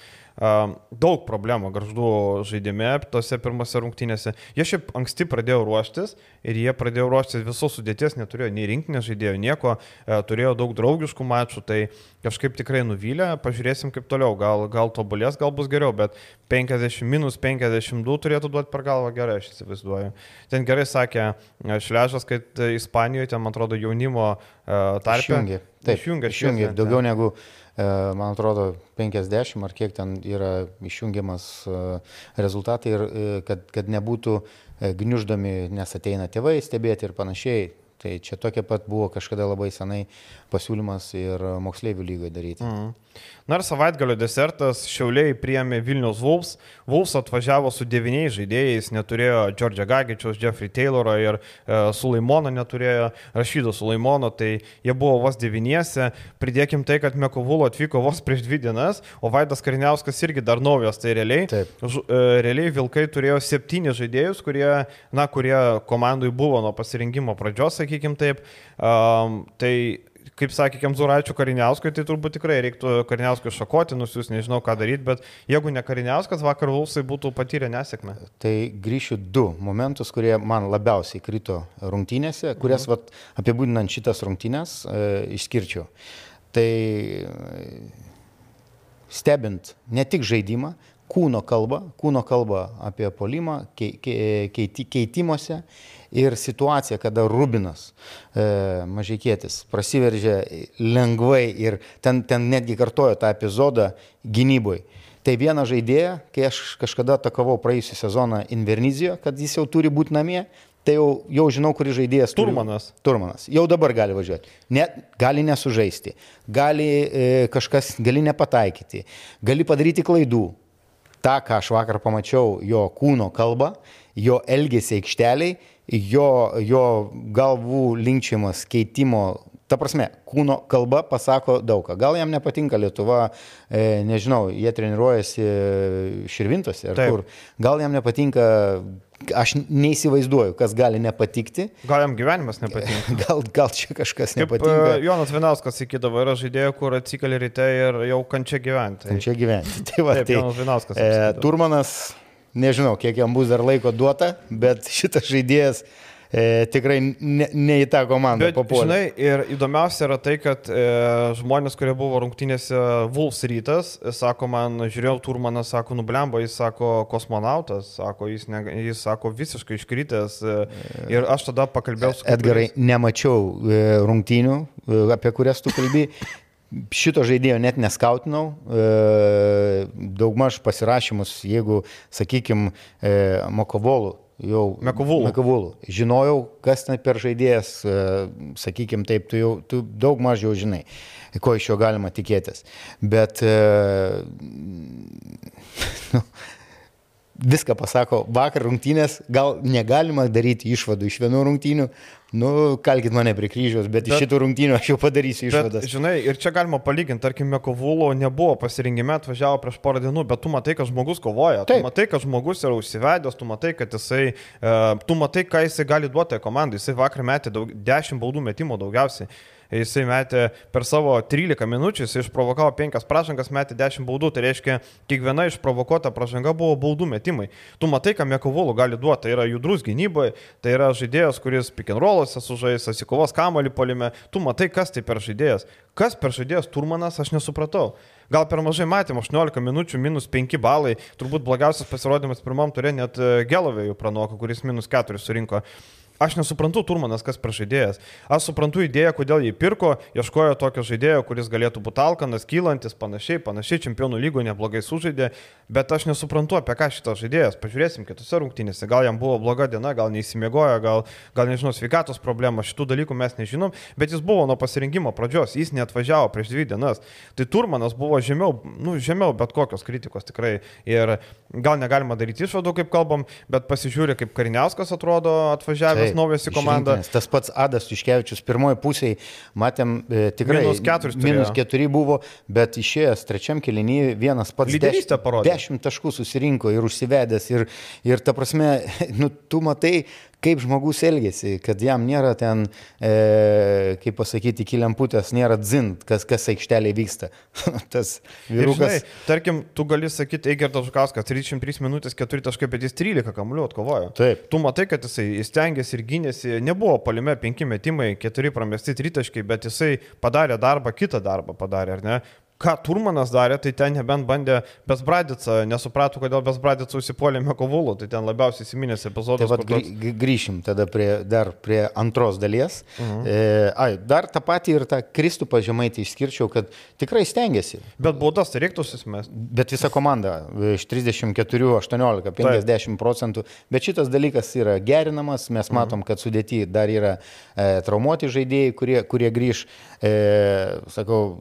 daug problemų garždų žaidime tose pirmose rungtynėse. Jie šiaip anksti pradėjo ruoštis ir jie pradėjo ruoštis visos sudėties, neturėjo nei rinkinės žaidėjo, nieko, e, turėjo daug draugiškų mačų, tai kažkaip tikrai nuvylė, pažiūrėsim kaip toliau, gal, gal tobulės, gal bus geriau, bet 50 minus 52 turėtų duoti per galvą gerai, aš įsivaizduoju. Ten gerai sakė e, Šležas, kad Ispanijoje, ten man atrodo, jaunimo tarpe. Išjungė. Taip, išjungė, išjungė daugiau negu E, man atrodo, 50 ar kiek ten yra išjungiamas e, rezultatai ir e, kad, kad nebūtų gniuždomi, nes ateina tėvai stebėti ir panašiai. Tai čia tokia pat buvo kažkada labai senai pasiūlymas ir moksleivių lygai daryti. Mm. Na ir savaitgalio desertas Šiauliai priėmė Vilnius Vulfs. Vulfs atvažiavo su devyniais žaidėjais, neturėjo Džordžio Gagičiaus, Jeffrey Tayloro ir e, Sulaimono neturėjo, Rašydo Sulaimono, tai jie buvo vos devyniese. Pridėkim tai, kad Mekovulo atvyko vos prieš dvi dienas, o Vaidas Kariniauskas irgi dar naujas, tai realiai, ž, e, realiai Vilkai turėjo septynis žaidėjus, kurie, na, kurie komandai buvo nuo pasirinkimo pradžios, sakykim taip. Um, tai kaip sakė Kemzuraičio Kariniauskui, tai turbūt tikrai reiktų Kariniauskui šakoti, nusius, nežinau ką daryti, bet jeigu ne Kariniauskas, vakar Vulsai būtų patyrę nesėkmę. Tai grįšiu du momentus, kurie man labiausiai krito rungtynėse, kurias mhm. vat, apibūdinant šitas rungtynės e, išskirčiau. Tai e, stebint ne tik žaidimą, kūno kalbą, kūno kalbą apie polimą, keiti, keitimuose ir situacija, kada Rubinas e, mažykėtis prasiveržė lengvai ir ten, ten netgi kartojo tą epizodą gynyboje. Tai viena žaidėja, kai aš kažkada atakavau praėjusią sezoną Invernizijo, kad jis jau turi būti namie, tai jau, jau žinau, kuris žaidėjas. Turmanas. Turi, turmanas. Jau dabar gali važiuoti. Ne, gali nesužaisti, gali e, kažkas, gali nepataikyti, gali padaryti klaidų, tą, ką aš vakar pamačiau, jo kūno kalbą, jo elgesį aikšteliai, jo, jo galvų linkčiamas keitimo Ta prasme, kūno kalba pasako daug ką. Gal jam nepatinka Lietuva, e, nežinau, jie treniruojasi širvintose ar Taip. kur. Gal jam nepatinka, aš neįsivaizduoju, kas gali nepatikti. Gal jam gyvenimas nepatinka. Gal, gal čia kažkas Kaip, nepatinka. E, Jonas Vinauskas sakydavo, yra žaidėjų, kur atsikeli ryte ir jau kančia gyventi. Kančia gyventi. Tai va, Taip, tai, Jonas Vinauskas. E, Turmanas, nežinau, kiek jam bus dar laiko duota, bet šitas žaidėjas e, tikrai ne, ne į tą komandą papuolė. Žinai, ir įdomiausia yra tai, kad e, žmonės, kurie buvo rungtynėse Vulfs rytas, sako man, žiūrėjau, Turmaną, sako, nublemba, jis sako, kosmonautas, sako, jis, ne, jis sako, visiškai iškritęs. E, ir aš tada pakalbėjau su... Edgarai, nemačiau e, rungtynių, e, apie kurias tu kalbėjai. Šito žaidėjo net neskautinau, e, daugmaž pasirašymus, jeigu, sakykime, Mokovolų jau Mekovulų. Mekovulų. Žinojau, kas ten per žaidėjas, e, sakykime taip, tu jau tu daug mažiau žinai, ko iš jo galima tikėtis. Bet e, nu, viską pasako, vakar rungtynės, gal negalima daryti išvadų iš vienų rungtynių, nu, kalkit mane prie kryžiaus, bet, bet iš šitų rungtynių aš jau padarysiu išvadas. Bet, žinai, ir čia galima palyginti, tarkim, Mekovulo nebuvo pasirinkime, atvažiavo prieš porą dienų, bet tu matai, kad žmogus kovoja, Taip. tu matai, kad žmogus yra užsivedęs, tu matai, kad jisai, uh, tu matai, ką jisai gali duoti komandai, jisai vakar metė daug, 10 baudų metimo daugiausiai jisai metė per savo 13 minučių, jisai išprovokavo 5 pražangas, metė 10 baudų, tai reiškia, kiekviena išprovokuota pražanga buvo baudų metimai. Tu matai, ką Mekovulų gali duoti, tai yra judrus gynyboje, tai yra žaidėjas, kuris rollose sužais, atsikovos kamalį polime, tu matai, kas tai per žaidėjas. Kas per žaidėjas Turmanas, aš nesupratau. Gal per mažai matėm, 18 minučių, minus 5 balai, turbūt blogiausias pasirodymas pirmam turė net Gelovėjų pranoko, kuris minus 4 surinko. Aš nesuprantu Turmanas, kas pražaidėjas. Aš suprantu idėją, kodėl jį pirko, ieškojo tokio žaidėjo, kuris galėtų būti alkanas, kylantis, panašiai, panašiai, čempionų lygo neblogai sužaidė, bet aš nesuprantu, apie ką šitas žaidėjas. Pažiūrėsim kitose rungtynėse, gal jam buvo bloga diena, gal neįsimiegojo, gal, gal nežinau, sveikatos problema, šitų dalykų mes nežinom, bet jis buvo nuo pasirinkimo pradžios, jis neatvažiavo prieš dvi dienas. Tai Turmanas buvo žemiau, nu, žemiau bet kokios kritikos tikrai. Ir gal negalima daryti išvadų, kaip kalbam, bet pasižiūrė, kaip Kariniauskas atrodo atvažiavęs. Adas naujas į komandą. Tas pats Adas Tuškevičius pirmoji pusėje, matėm, e, tikrai minus keturi, minus keturi buvo, bet išėjęs trečiam kelinyje vienas pats dešimt, dešimt taškų susirinko ir užsivedęs. Ir, ir ta prasme, nu, tu matai, kaip žmogus elgesi, kad jam nėra ten, e, kaip pasakyti, iki lemputės, nėra dzint, kas, kas aikštelėje vyksta. Tas vyrukas. Žinai, tarkim, tu gali sakyti, Eigertas Žukauskas, 33 minutės 4 taškai, bet jis 13 kamuolių atkovojo. Taip. Tu matai, kad jisai įstengėsi ir gynėsi, nebuvo palime 5 metimai, 4 pramesti 3 taškai, bet jisai padarė darbą, kitą darbą padarė, ar ne? Ką Turmanas darė, tai ten nebent bandė Besbradicą, nesuprato, kodėl Besbradicą užsipuolė Mekovulų, tai ten labiausiai įsiminęs epizodas. Tai vat, grį, grįšim tada prie, dar prie antros dalies. Uh -huh. e, ai, dar tą patį ir tą Kristupą žemaitį išskirčiau, kad tikrai stengiasi. Bet baudas tai reiktų susimesti. Bet visa komanda iš 34, 18, 50 Taip. procentų. Bet šitas dalykas yra gerinamas, mes mhm. matom, kad sudėti dar yra e, traumuoti žaidėjai, kurie, kurie grįž. E, sakau,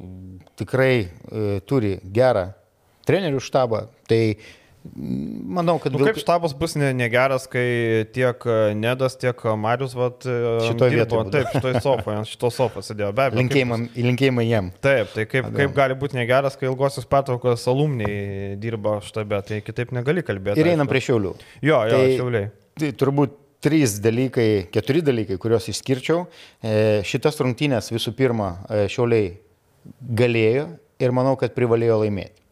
tikrai e, turi gerą trenerių štabą, tai Manau, kad... Nu. Kaip štabas bus negeras, ne kai tiek Nedas, tiek Marius, vat, e, šitoje vietoje. Taip, šitoje sofoje, šito sofą sėdėjo, be abejo. Linkėjimai, kaip... linkėjimai jiem. Taip, tai kaip, kaip gali būti negeras, kai ilgosios pertraukos alumniai dirba štabe, tai kitaip negali kalbėti. Ir einam prie šiaulių. Jo, jo, tai, šiauliai. Tai turbūt trys dalykai, keturi dalykai, kuriuos išskirčiau. E, šitas rungtynės visų pirma e, šiauliai galėjo ir manau, kad privalėjo laimėti.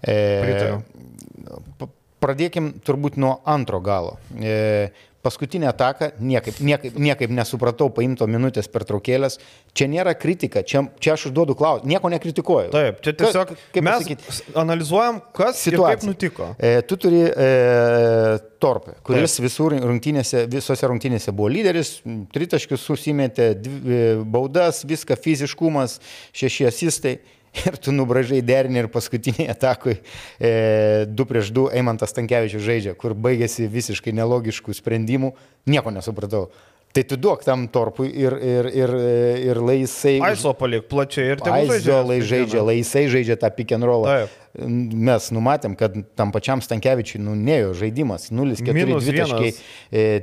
E, Pritariu. Pradėkim turbūt nuo antro galo. E, paskutinę ataką niekaip, niekaip, niekaip nesupratau paimto minutės per traukėlės. Čia nėra kritika, čia, čia aš užduodu klausimą, nieko nekritikuoju. Taip, čia tiesiog Ka, kaip mes pasakyt, analizuojam, kas situacija. Kaip nutiko. E, tu turi e, Torpę, kuris Taip. visur rungtynėse, visose rungtynėse buvo lyderis, tritaškius susimetė, dvi, e, baudas, viską, fiziškumas, šeši asistai. Ir tu nubražai derinį ir paskutiniai atakui e, 2 prieš 2 Eimantas Tankievičius žaidžia, kur baigėsi visiškai nelogiškų sprendimų, nieko nesupratau. Tai tu duok tam torpui ir, ir, ir, ir laisai. Aiso palik plačiai ir tai žaidžia. Lai žaidžia, laisai žaidžia tą pick and roll. Mes numatėm, kad tam pačiam Stankievičiui nu, nejo žaidimas. 0-4 taškai,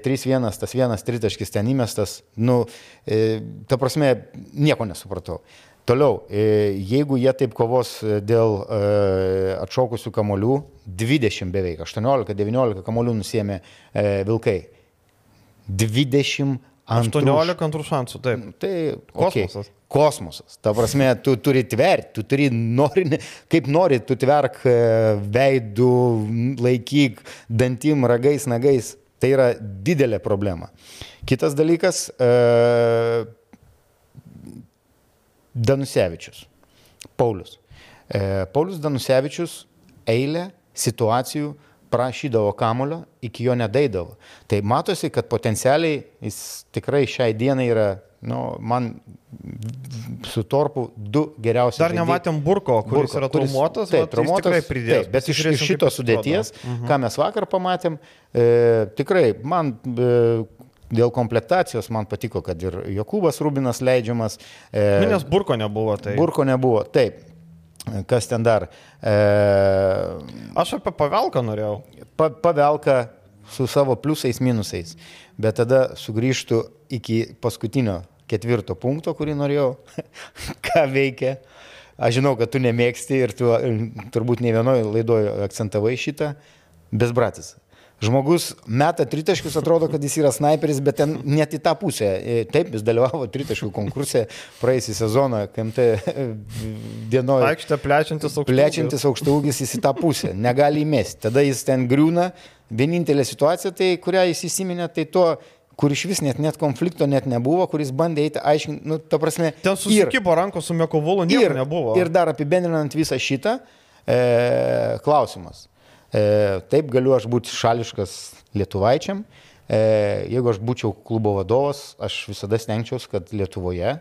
3-1, tas vienas tritaškis ten įmestas. Nu, e, ta prasme, nieko nesupratau. Toliau, e, jeigu jie taip kovos e, dėl e, atšokusių kamolių, 20 beveik, 18-19 kamolių nusėmė Vilkai. 20 antrų. 18 antrų šansų, taip. Tai kosmosas. Okay. Kosmosas. Ta prasme, tu turi tverti, tu turi, nori, kaip nori, tu tverk veidų, laikyk dantim, ragais, nagais. Tai yra didelė problema. Kitas dalykas, Danusevičius. Paulius. E, Paulius Danusevičius eilę situacijų prašydavo kamulio, iki jo nedaidavo. Tai matosi, kad potencialiai jis tikrai šiai dienai yra, nu, man su torpu du geriausi. Dar nematėm Burko, kuris Burko, yra traumuotas, taip, traumuotas tikrai pridės. Taip, bet iš, iš šitos sudėties, uh -huh. ką mes vakar pamatėm, e, tikrai man e, Dėl komplektacijos man patiko, kad ir Jokūbas Rubinas leidžiamas. E, nes Burko nebuvo. Tai... Burko nebuvo, taip. Kas ten dar? E, Aš apie pavelką norėjau. Pa, pavelką su savo pliusais, minusais. Bet tada sugrįžtų iki paskutinio ketvirto punkto, kurį norėjau. Ką veikia? Aš žinau, kad tu nemėgsti ir tu turbūt ne vienoje laidoje akcentavai šitą. Besbratis. Žmogus meta tritaškius, atrodo, kad jis yra sniperis, bet ten net į tą pusę. E, taip, jis dalyvavo tritaškių konkurse praeisį sezoną, KMT dienoje. Aikštė plečiantis aukštaugis. Plečiantis aukštaugis jis į tą pusę, negali įmesti. Tada jis ten griūna. Vienintelė situacija, tai kurią jis įsiminė, tai to kur iš vis net, net konflikto net nebuvo, kuris bandė eiti aiškinti, nu, ta prasme. Ten susikibo rankos su Mekovolu, nieko nebuvo. Ir dar apibendrinant visą šitą, e, klausimas. E, taip galiu aš būti šališkas lietuvaičiam. E, jeigu aš būčiau klubo vadovas, aš visada stengčiausi, kad Lietuvoje,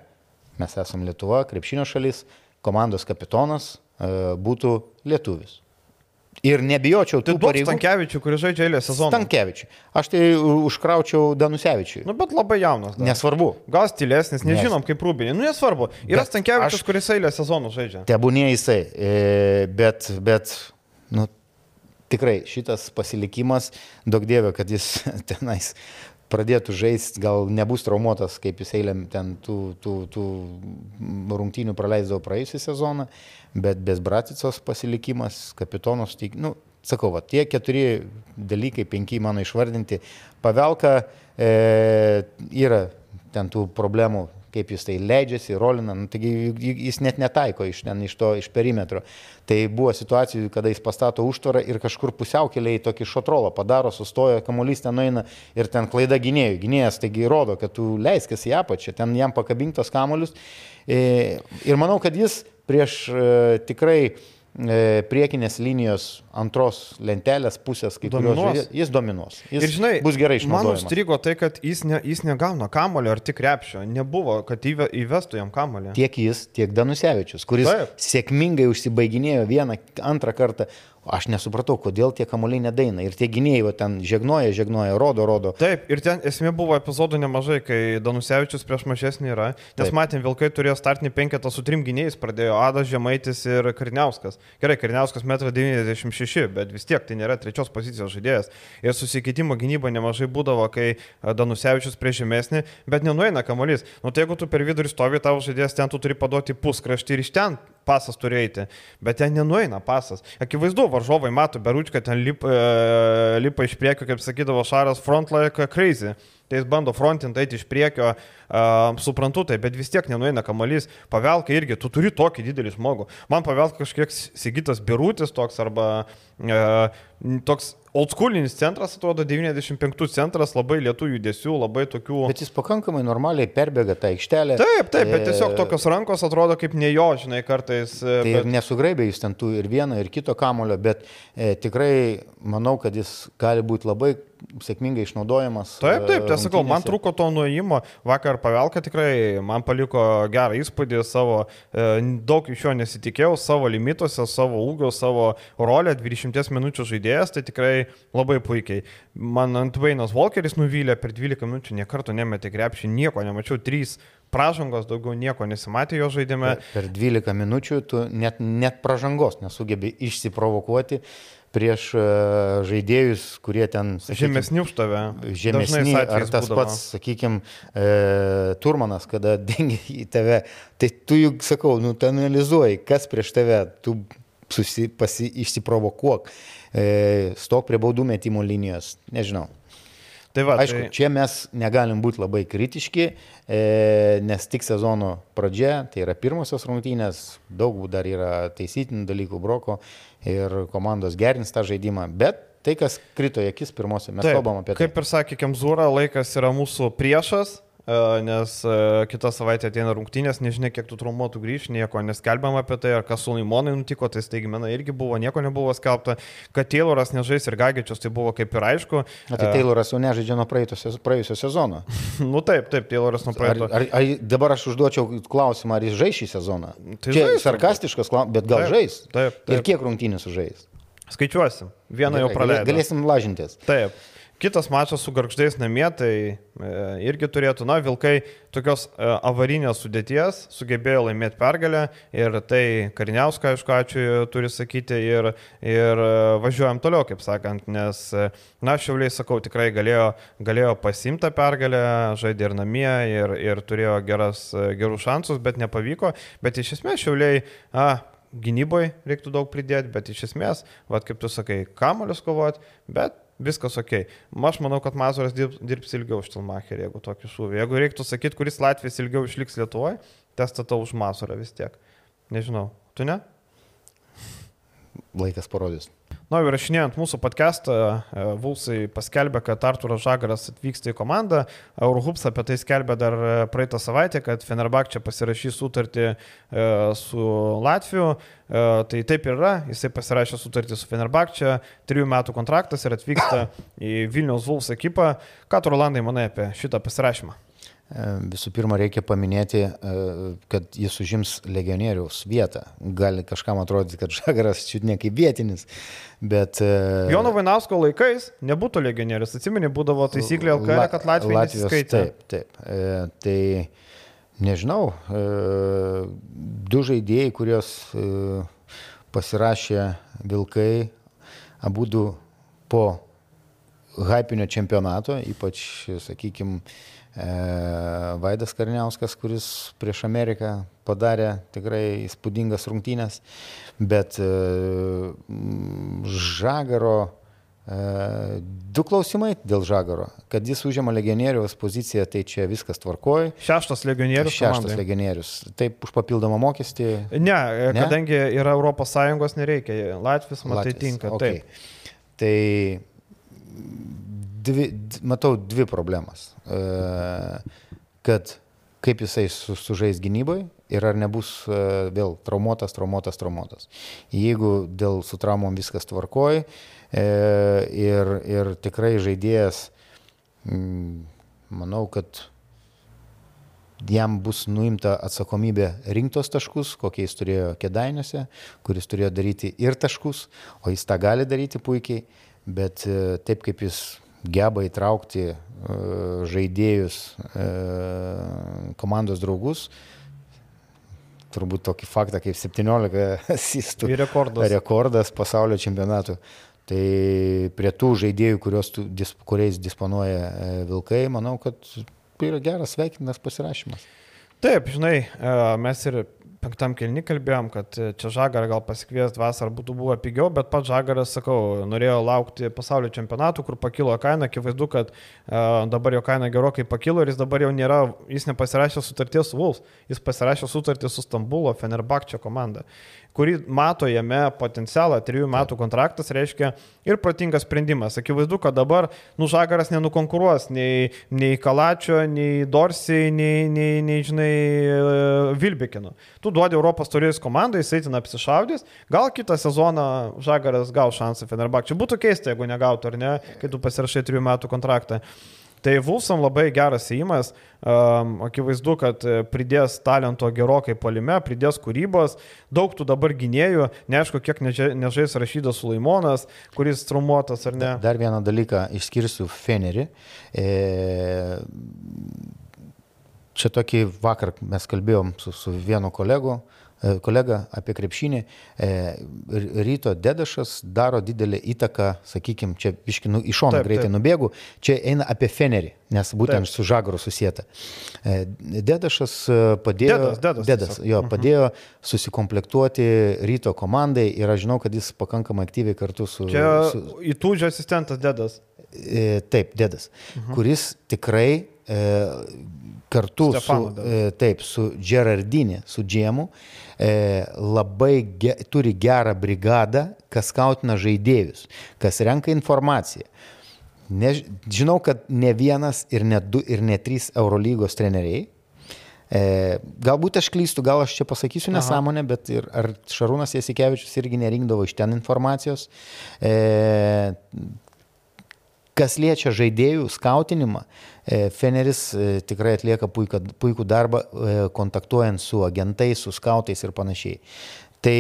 mes esame Lietuva, krepšinio šalis, komandos kapitonas e, būtų lietuvis. Ir nebijočiau tų tai pareigų. Stankievičių, kuris žaidžia eilę sezoną. Stankievičių. Aš tai užkraučiau Danusevičiui. Nu, bet labai jaunas. Dar. Nesvarbu. Gal stilesnis, nežinom Nes... kaip Rūbinė. Nu, nesvarbu. Yra Stankievičius, aš... kuris eilę sezonų žaidžia. Tebūnė jisai. Bet, bet, nu, tikrai šitas pasilikimas, daug dievė, kad jis tenais pradėtų žaisti, gal nebus traumuotas, kaip jis eilėm ten tų, tų, tų rungtynių praleisdavo praėjusią sezoną, bet Besbraticos pasilikimas, kapitonos, nu, sakau, va, tie keturi dalykai, penki mano išvardinti, pavelka e, yra ten tų problemų, kaip jis tai leidžiasi, rolina, nu, taigi jis net netaiko iš, ten, iš to, iš perimetro. Tai buvo situacijų, kada jis pastato užtvarą ir kažkur pusiaukeliai tokį šotrolą padaro, sustoja, kamuolys ten nueina ir ten klaida gynėjų. Gynėjas taigi rodo, kad tu leiskis į apačią, ten jam pakabinktos kamuolius. E, ir manau, kad jis prieš e, tikrai priekinės linijos antros lentelės pusės, kai dominuos. kurios jis dominuos. Jis ir žinai, bus gerai išnaudojamas. Man užstrigo tai, kad jis, ne, jis negauna kamulio ar tik repšio. Nebuvo, kad įve, įvestų jam kamulį. Tiek jis, tiek Danusevičius, kuris Taip. sėkmingai užsibaiginėjo vieną, antrą kartą, Aš nesupratau, kodėl tie kamuoliai nedaina. Ir tie gynėjai ten žegnoja, žegnoja, rodo, rodo. Taip, ir ten esmė buvo epizodų nemažai, kai Danusevičius prieš mažesnį yra. Nes Taip. matėm, Vilkai turėjo startinį penketą su trim gynėjais, pradėjo Adas Žemaitis ir Karniauskas. Gerai, Karniauskas 1,96 m, bet vis tiek tai nėra trečios pozicijos žaidėjas. Ir susikeitimo gynyba nemažai būdavo, kai Danusevičius prieš žemesnį, bet nenueina kamuolys. Nu tai jeigu tu per vidurį stovi tavo žaidėjas, ten tu turi paduoti puskraštį ir iš ten pasas turi eiti, bet ten nenueina pasas. Akivaizdu, varžovai mato, beručką ten lipa, e, lipa iš priekio, kaip sakydavo Šaras, front like crazy. Tai jis bando frontinti eiti iš priekio, uh, suprantu tai, bet vis tiek nenueina kamalys. Pavelka irgi, tu turi tokį didelį žmogų. Man pavelka kažkiek Sigitas Birutis toks arba uh, toks oldschoolinis centras, atrodo 95 centras, labai lietų judesių, labai tokių. Bet jis pakankamai normaliai perbėga tą aikštelę. Taip, taip, bet tiesiog e, tokios rankos atrodo kaip ne jo, žinai, kartais. E, tai bet... nesugraibė jis ten tų ir vieno, ir kito kamulio, bet e, tikrai manau, kad jis gali būti labai sėkmingai išnaudojamas. Taip, taip, tiesą sakau, man trūko to nuėjimo. Vakar pavelka tikrai man paliko gerą įspūdį savo, e, daug iš jo nesitikėjau, savo limituose, savo ūgio, savo rolę, 20 minučių žaidėjas, tai tikrai labai puikiai. Man ant Vainas Volkeris nuvylė per 12 minučių, niekarto nemetė krepšį, nieko nemačiau, 3 pražangos, daugiau nieko nesimatė jo žaidime. Per 12 minučių tu net, net pražangos nesugebi išsiprovokuoti prieš e, žaidėjus, kurie ten... Sakykim, žemesni už tave. Žemesni, ar tas būdavo. pats, sakykime, e, Turmanas, kada dengia į tave, tai tu juk sakau, nu, tu analizuoji, kas prieš tave, tu susi, pasi, išsiprovokuok, e, stok prie baudų metimo linijos, nežinau. Tai va, Aišku, tai... čia mes negalim būti labai kritiški, e, nes tik sezono pradžia, tai yra pirmosios rungtynės, daug dar yra taisytinų dalykų broko ir komandos gerins tą žaidimą, bet tai, kas krito į akis pirmosios, mes Taip, kalbam apie tai. Kaip ir sakė Kemzūra, laikas yra mūsų priešas, nes kitą savaitę ateina rungtynės, nežinia, kiek tų traumuotų grįž, nieko neskelbiam apie tai, ar kas su Laimonai nutiko, tai staigmena irgi buvo, nieko nebuvo skelbta, kad Tayloras nežais ir Gagičius, tai buvo kaip ir aišku. Na, tai Tayloras jau nežaidžia nuo praėjusio sezono. nu taip, taip, Tayloras nuo praėjusio. Ar, ar, ar dabar aš užduočiau klausimą, ar jis žais šį sezoną? Tai Čia žais, sarkastiškas klausimas, bet gal taip, žais? Taip, taip. Ir kiek rungtynių sužais? Skaičiuosim. Vieną jau praleidome. Galėsim lažintis. Taip. Kitas mačas su garždais namie, tai e, irgi turėtų, na, Vilkai tokios e, avarinės sudėties sugebėjo laimėti pergalę ir tai Kariniauską, aišku, ačiū turi sakyti ir, ir e, važiuojam toliau, kaip sakant, nes, e, na, Šiauliai, sakau, tikrai galėjo, galėjo pasimti pergalę, žaidė ir namie ir, ir turėjo geras, gerus šansus, bet nepavyko, bet iš esmės Šiauliai, a, gynyboje reiktų daug pridėti, bet iš esmės, vad kaip tu sakai, kamolius kovoti, bet viskas ok. Aš manau, kad Mazuras dirbs, dirbs ilgiau už Tilmacherį, jeigu tokį šūvį. Jeigu reiktų sakyti, kuris Latvijas ilgiau išliks Lietuvoje, tai statau už Mazurą vis tiek. Nežinau, tu ne? Laikas parodys. Na, nu, įrašinėjant mūsų podcastą, e, Vulsai paskelbė, kad Arturas Žagaras atvyksta į komandą. Eurohups apie tai skelbė dar e, praeitą savaitę, kad Fenerbakčia pasirašys sutartį e, su Latviju. Tai taip ir yra, jisai pasirašė sutartį su Fenerbakčia, trijų metų kontraktas ir atvyksta į Vilniaus Vuls ekipą. Ką tu, Rolandai, manai apie šitą pasirašymą? E, visų pirma, reikia paminėti, e, kad jis užims legionieriaus vietą. Gali kažkam atrodyti, kad Žagaras čia ne kaip vietinis, bet... E, Jono Vainausko laikais nebūtų legionierius. Atsimeni, būdavo taisyklė LKL, La, kad Latvija nesiskaitė. Taip, taip. Tai nežinau, du žaidėjai, kurios e, pasirašė Vilkai, abu du po hypinio čempionato, ypač, sakykime, Vaidas Karniauskas, kuris prieš Ameriką padarė tikrai įspūdingas rungtynės, bet e, Žagaro Du klausimai dėl Žagaro. Kad jis užima legionieriaus poziciją, tai čia viskas tvarkoja. Šeštas legionierius. Šeštas komandai. legionierius. Taip, už papildomą mokestį. Ne, ne? kadangi yra ES nereikia. Latvijas, matai, Latvijas. tinka. Okay. Taip. Tai dvi, matau dvi problemas. Kad kaip jisai su, sužais gynyboje ir ar nebus vėl traumuotas, traumuotas, traumuotas. Jeigu dėl su traumom viskas tvarkoja, E, ir, ir tikrai žaidėjas, mm, manau, kad jam bus nuimta atsakomybė rinktos taškus, kokie jis turėjo kėdainiuose, kuris turėjo daryti ir taškus, o jis tą gali daryti puikiai, bet e, taip kaip jis geba įtraukti e, žaidėjus, komandos draugus, turbūt tokį faktą kaip 17 asistų. Rekordas. Rekordas pasaulio čempionatų. Tai prie tų žaidėjų, kurios, kuriais disponuoja e, Vilkai, manau, kad tai yra geras sveikinas pasirašymas. Taip, žinai, e, mes ir penktam kelni kalbėjom, kad čia Žagarą gal pasikviesti vasarą būtų buvę pigiau, bet pats Žagaras, sakau, norėjo laukti pasaulio čempionatų, kur pakilo kaina, akivaizdu, kad uh, dabar jo kaina gerokai pakilo ir jis dabar jau nėra, jis nepasirašė sutarties su Vuls, jis pasirašė sutartį su Stambulo Fenerbakčio komanda kuri mato jame potencialą, trijų metų kontraktas reiškia ir protingas sprendimas. Akivaizdu, kad dabar nužagaras nenukonkuruos nei, nei Kalačio, nei Dorsiai, nei, nei, nei žinai, Vilbekinu. Tu duodi Europos turėjus komandai, jisai ten apsišaudys, gal kitą sezoną žagaras gal šansą Fenerbakčiui. Būtų keista, jeigu negautų, ar ne, kai tu pasirašai trijų metų kontraktą. Tai Vulsam labai geras įimas, um, akivaizdu, kad e, pridės talento gerokai polime, pridės kūrybos, daug tų dabar gynėjų, neaišku, kiek nežais rašydas Sulaimonas, kuris traumuotas ar ne. Dar vieną dalyką išskirsiu. Fenerį. E, čia tokį vakar mes kalbėjom su, su vienu kolegu, kolega apie krepšinį, e, ryto Dedašas daro didelį įtaką, sakykime, čia iškinu iš šono greitai taip. nubėgu, čia eina apie Fenerį, nes būtent taip. su Žagaru susijęta. E, Dedašas padėjo, Dedas, Dedas, Dedas, jo, mhm. padėjo susikomplektuoti ryto komandai ir aš žinau, kad jis pakankamai aktyviai kartu su... Čia su, įtūdžio asistentas Dedas. Taip, Dedas, mhm. kuris tikrai kartu Stefano, su, e, taip, su Gerardinė, su Džiemu, e, labai ge, turi gerą brigadą, kas kautina žaidėjus, kas renka informaciją. Ne, žinau, kad ne vienas ir ne du ir ne trys Eurolygos treneriai. E, galbūt aš klystu, gal aš čia pasakysiu nesąmonę, bet ir ar Šarūnas Jasikevičius irgi nerinkdavo iš ten informacijos. E, Kas liečia žaidėjų skautinimą, e, Feneris e, tikrai atlieka puiką, puikų darbą e, kontaktuojant su agentais, su skautais ir panašiai. Tai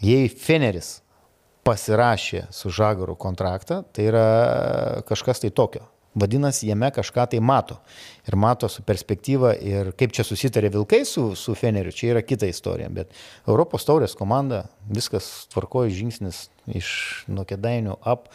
jei Feneris pasirašė su Žagaru kontraktą, tai yra kažkas tai tokio. Vadinasi, jame kažką tai mato. Ir mato su perspektyva ir kaip čia susitarė Vilkai su, su Feneriu, čia yra kita istorija. Bet Europos taurės komanda, viskas tvarkoja žingsnis iš nuo kedainių ap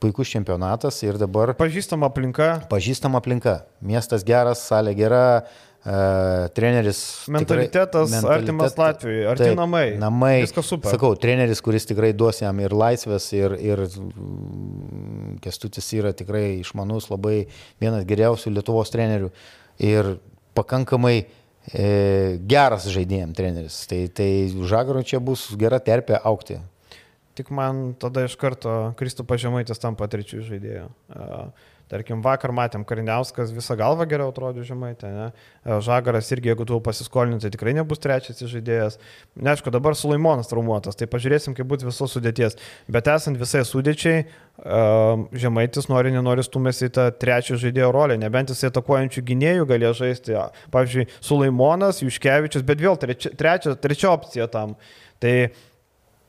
puikus čempionatas ir dabar... Pažįstama aplinka. Pažįstama aplinka. Miestas geras, salė gera, uh, treneris. Mentalitetas tikrai, artimas Latvijai, arti taip, namai. Namai. Viskas super. Sakau, treneris, kuris tikrai duos jam ir laisvės, ir, ir mm, kestutis yra tikrai išmanus, labai vienas geriausių Lietuvos trenerių. Ir pakankamai e, geras žaidėjim treneris. Tai, tai Žagaro čia bus gera terpė aukti. Tik man tada iš karto Kristų pažemaitis tampa trečių žaidėjų. Tarkim, vakar matėm, Kariniauskas visą galvą geriau atrodė žemaitė, ne? Žagaras irgi, jeigu tu pasiskolinai, tai tikrai nebus trečias žaidėjas. Neaišku, dabar Sulaimonas traumuotas, tai pažiūrėsim, kaip bus visos sudėties. Bet esant visai sudėčiai, žemaitis nori, nenori stumėsi į tą trečią žaidėjo rolę, nebent jisai atakuojančių gynėjų galėjo žaisti. Pavyzdžiui, Sulaimonas, Juškevičius, bet vėl trečia, trečia, trečia opcija tam. Tai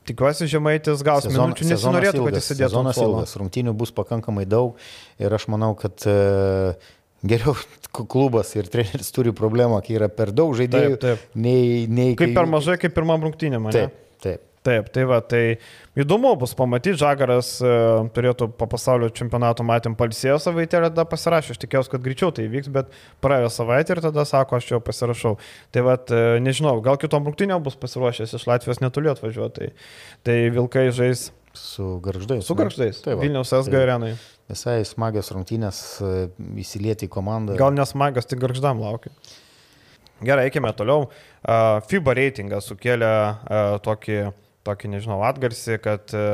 Tikiuosi, Žemaitis gaus Sezon, minučių, nesinorėtų, kad jis sėdėtų. Sezonas ilgas, rungtynių bus pakankamai daug ir aš manau, kad e, geriau klubas ir treneris turi problemą, kai yra per daug žaidėjų. Taip, taip. Nei, nei, kaip kai... per mažai, kaip pirmam rungtynėm. Taip, taip. Taip, tai va, tai įdomu bus pamatyti, Žagaras e, turėtų po pasaulio čempionato matėm palsėjo savaitę ir tada pasirašė, aš tikėjausi, kad greičiau tai vyks, bet praėjo savaitę ir tada sako, aš jau pasirašau. Tai va, e, nežinau, gal kitom rungtynėm bus pasiruošęs iš Latvijos netoli atvažiuoti. Tai, tai Vilkai žais. Su garždais. Su garždais. Tai va, Vilniaus SG tai arenai. Visai smagios rungtynės e, įsilieti į komandą. Gal nesmagios, tik garždam laukia. Gerai, eikime toliau. FIBA reitingas sukėlė tokį tokį, nežinau, atgarsį, kad e,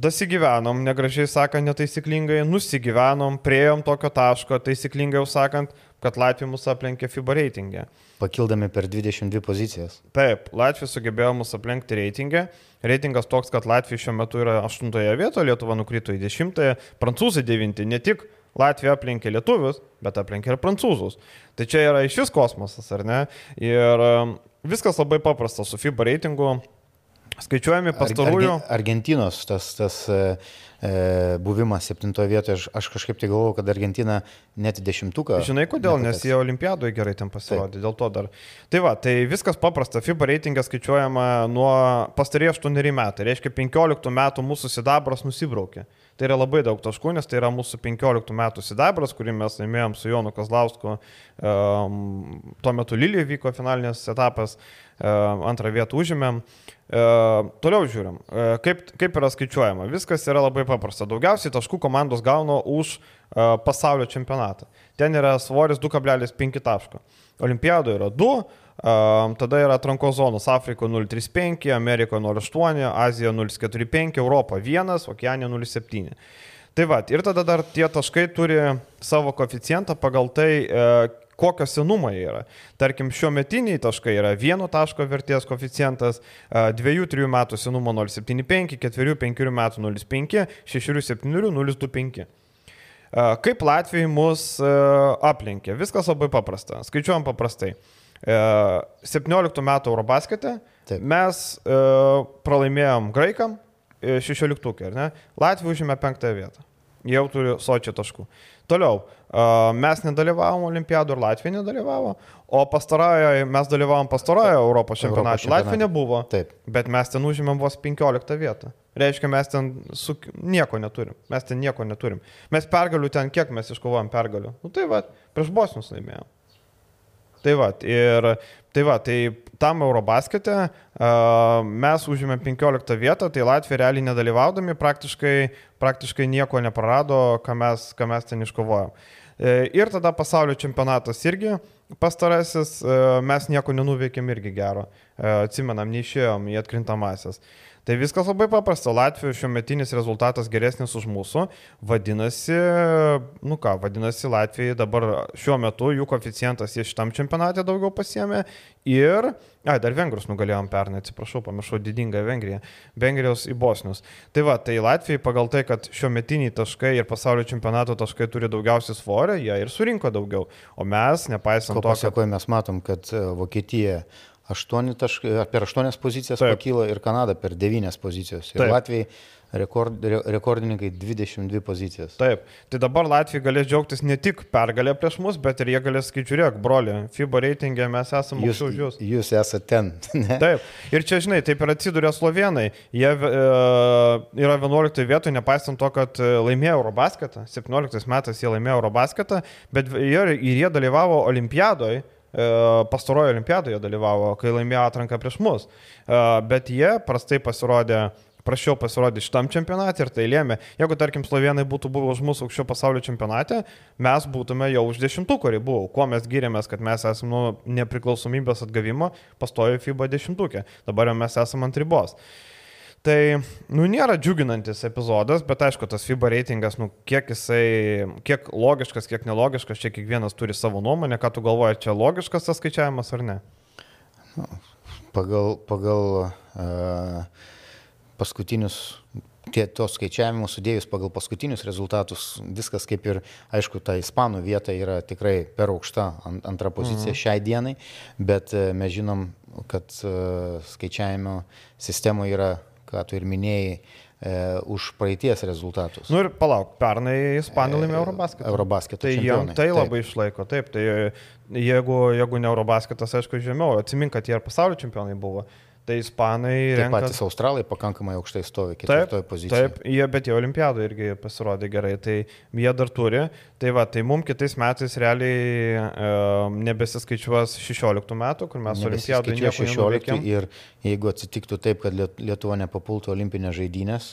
dasigyvenom, negražiai sakant, netaisyklingai, nusigyvenom, prieėjom tokio taško, taisyklingai jau sakant, kad Latvija mus aplenkė FIBA reitingę. Pakildami per 22 pozicijas. Taip, Latvija sugebėjo mus aplenkti reitingę. Reitingas toks, kad Latvija šiuo metu yra 8 vietoje, Lietuva nukrito į 10, prancūzai 9, ne tik Latvija aplenkė lietuvius, bet aplenkė ir prancūzus. Tai čia yra iš vis kosmosas, ar ne? Ir e, viskas labai paprasta su FIBA reitingu Skaičiuojami pastarųjų. Arge, Argentinos tas, tas e, e buvimas septintoje vietoje, aš, aš kažkaip tai galvoju, kad Argentina net dešimtuką. Žinai kodėl, nepateks. nes jie olimpiadoje gerai ten pasirodė, Taip. dėl to dar. Tai va, tai viskas paprasta, FIBA reitingas skaičiuojama nuo pastarėjų 8 metų, reiškia 15 metų mūsų sidabras nusibraukė. Tai yra labai daug taškų, nes tai yra mūsų 15 metų sidabras, kurį mes laimėjom su Jonu Kazlausku. Um, tuo metu Lilija vyko finalinės etapas, antrą vietą užėmėm. Uh, toliau žiūrim, uh, kaip, kaip yra skaičiuojama. Viskas yra labai paprasta. Daugiausiai taškų komandos gauna už pasaulio čempionatą. Ten yra svoris 2,5 taško. Olimpiadoje yra 2, Tada yra atrankos zonos Afrikoje 035, Amerikoje 08, Azijoje 045, Europo 1, Okeanija 07. Tai va, ir tada dar tie taškai turi savo koficijantą pagal tai, e, kokio senumo jie yra. Tarkim, šiuo metiniai taškai yra vieno taško vertės koficijantas, 2-3 metų senumo 0,75, 4-5 metų 0,5, 6-7 0,25. Kaip Latvijai mus e, aplenkė? Viskas labai paprasta. Skaičiuojam paprastai. 17 metų Eurobaskete Taip. mes pralaimėjom graikam 16, ar ne? Latvija užėmė 5 vietą. Jau turi sočio taškų. Toliau, mes nedalyvavom olimpiadų ir Latvija nedalyvavo, o pastarojoje mes dalyvavom pastarojoje Europos čempionate. Latvija nebuvo, Taip. bet mes ten užėmėm vos 15 vietą. Reiškia, mes ten su... nieko neturim. Mes ten nieko neturim. Mes pergalių ten, kiek mes iškovojom pergalių? Nu tai va, prieš bosnius laimėjom. Tai va, ir tai va, tai tam Eurobaskete mes užėmėm 15 vietą, tai Latvija realiai nedalyvaudami praktiškai, praktiškai nieko neprarado, ką mes, ką mes ten iškovojom. E, ir tada pasaulio čempionatas irgi pastarasis, e, mes nieko nenuveikėm irgi gero. E, atsimenam, neišėjom į atkrintamasis. Tai viskas labai paprasta. Latvijos šiuo metinis rezultatas geresnis už mūsų. Vadinasi, nu ką, vadinasi, Latvijai dabar šiuo metu jų koficijantas jie šitam čempionate daugiau pasiemė. Ir, ai, dar vengrus nugalėjom pernai, atsiprašau, pamiršau didingą Vengriją. Vengrijos į Bosnius. Tai va, tai Latvijai pagal tai, kad šiuo metiniai taškai ir pasaulio čempionato taškai turi daugiausiai svorio, jie ir surinko daugiau. O mes, nepaisant Ko to, kad... mes matom, kad e, Vokietija 8 taškai, per 8 pozicijas Taip. pakyla ir Kanada per 9 pozicijas. Ir Taip. Latvijai rekord, re, rekordininkai 22 pozicijas. Taip, tai dabar Latvija galės džiaugtis ne tik pergalę prieš mus, bet ir jie galės skaičiuoti, žiūrėk, broli, FIBA reitingė mes esame jūs, už jūs. Jūs esate ten. Ne? Taip, ir čia, žinai, taip ir atsidūrė slovenai. Jie e, yra 11 vietoje, nepaisant to, kad e, laimėjo Eurobasketą, 17 metais jie laimėjo Eurobasketą, bet jie, ir jie dalyvavo Olimpiadoje pastarojo olimpiadoje dalyvavo, kai laimėjo atranką prieš mus. Bet jie prastai pasirodė prašiau pasirodyti šitam čempionate ir tai lėmė. Jeigu, tarkim, slovenai būtų buvę už mūsų aukščio pasaulio čempionate, mes būtume jau už dešimtukų ribų. Kuo mes gyrėmės, kad mes esame nuo nepriklausomybės atgavimo pastojo FIBA dešimtukė. Dabar jau mes esame ant ribos. Uh, Tai, nu, nėra džiuginantis epizodas, bet aišku, tas FIBA reitingas, nu, kiek jisai, kiek logiškas, kiek nelogiškas, čia kiekvienas turi savo nuomonę, ką tu galvoji, čia logiškas tas skaičiavimas ar ne? Nu, pagal pagal uh, paskutinius tie tos skaičiavimus sudėjus pagal paskutinius rezultatus, viskas kaip ir, aišku, ta ispanų vieta yra tikrai per aukšta antra pozicija mhm. šiai dienai, bet mes žinom, kad skaičiavimo sistemoje yra ką tu ir minėjai, e, už praeities rezultatus. Na nu ir palauk, pernai Ispanija laimėjo Eurobasketą. Eurobasketą. Tai jam tai labai taip. išlaiko, taip. Tai jeigu, jeigu ne Eurobasketas, aišku, žemiau, atsimink, kad jie ir pasaulio čempionai buvo. Tai ispanai Taip renka... patys australai pakankamai aukštai stovi ketvirtoje pozicijoje. Taip, jie, bet jie olimpiadų irgi pasirodė gerai, tai jie dar turi. Tai va, tai mums kitais metais realiai e, nebesiskaičiuos 16 metų, kur mes olimpiadų nieko 16 nenuveikėm. ir jeigu atsitiktų taip, kad Liet- Lietuva nepapultų olimpinės žaidynės,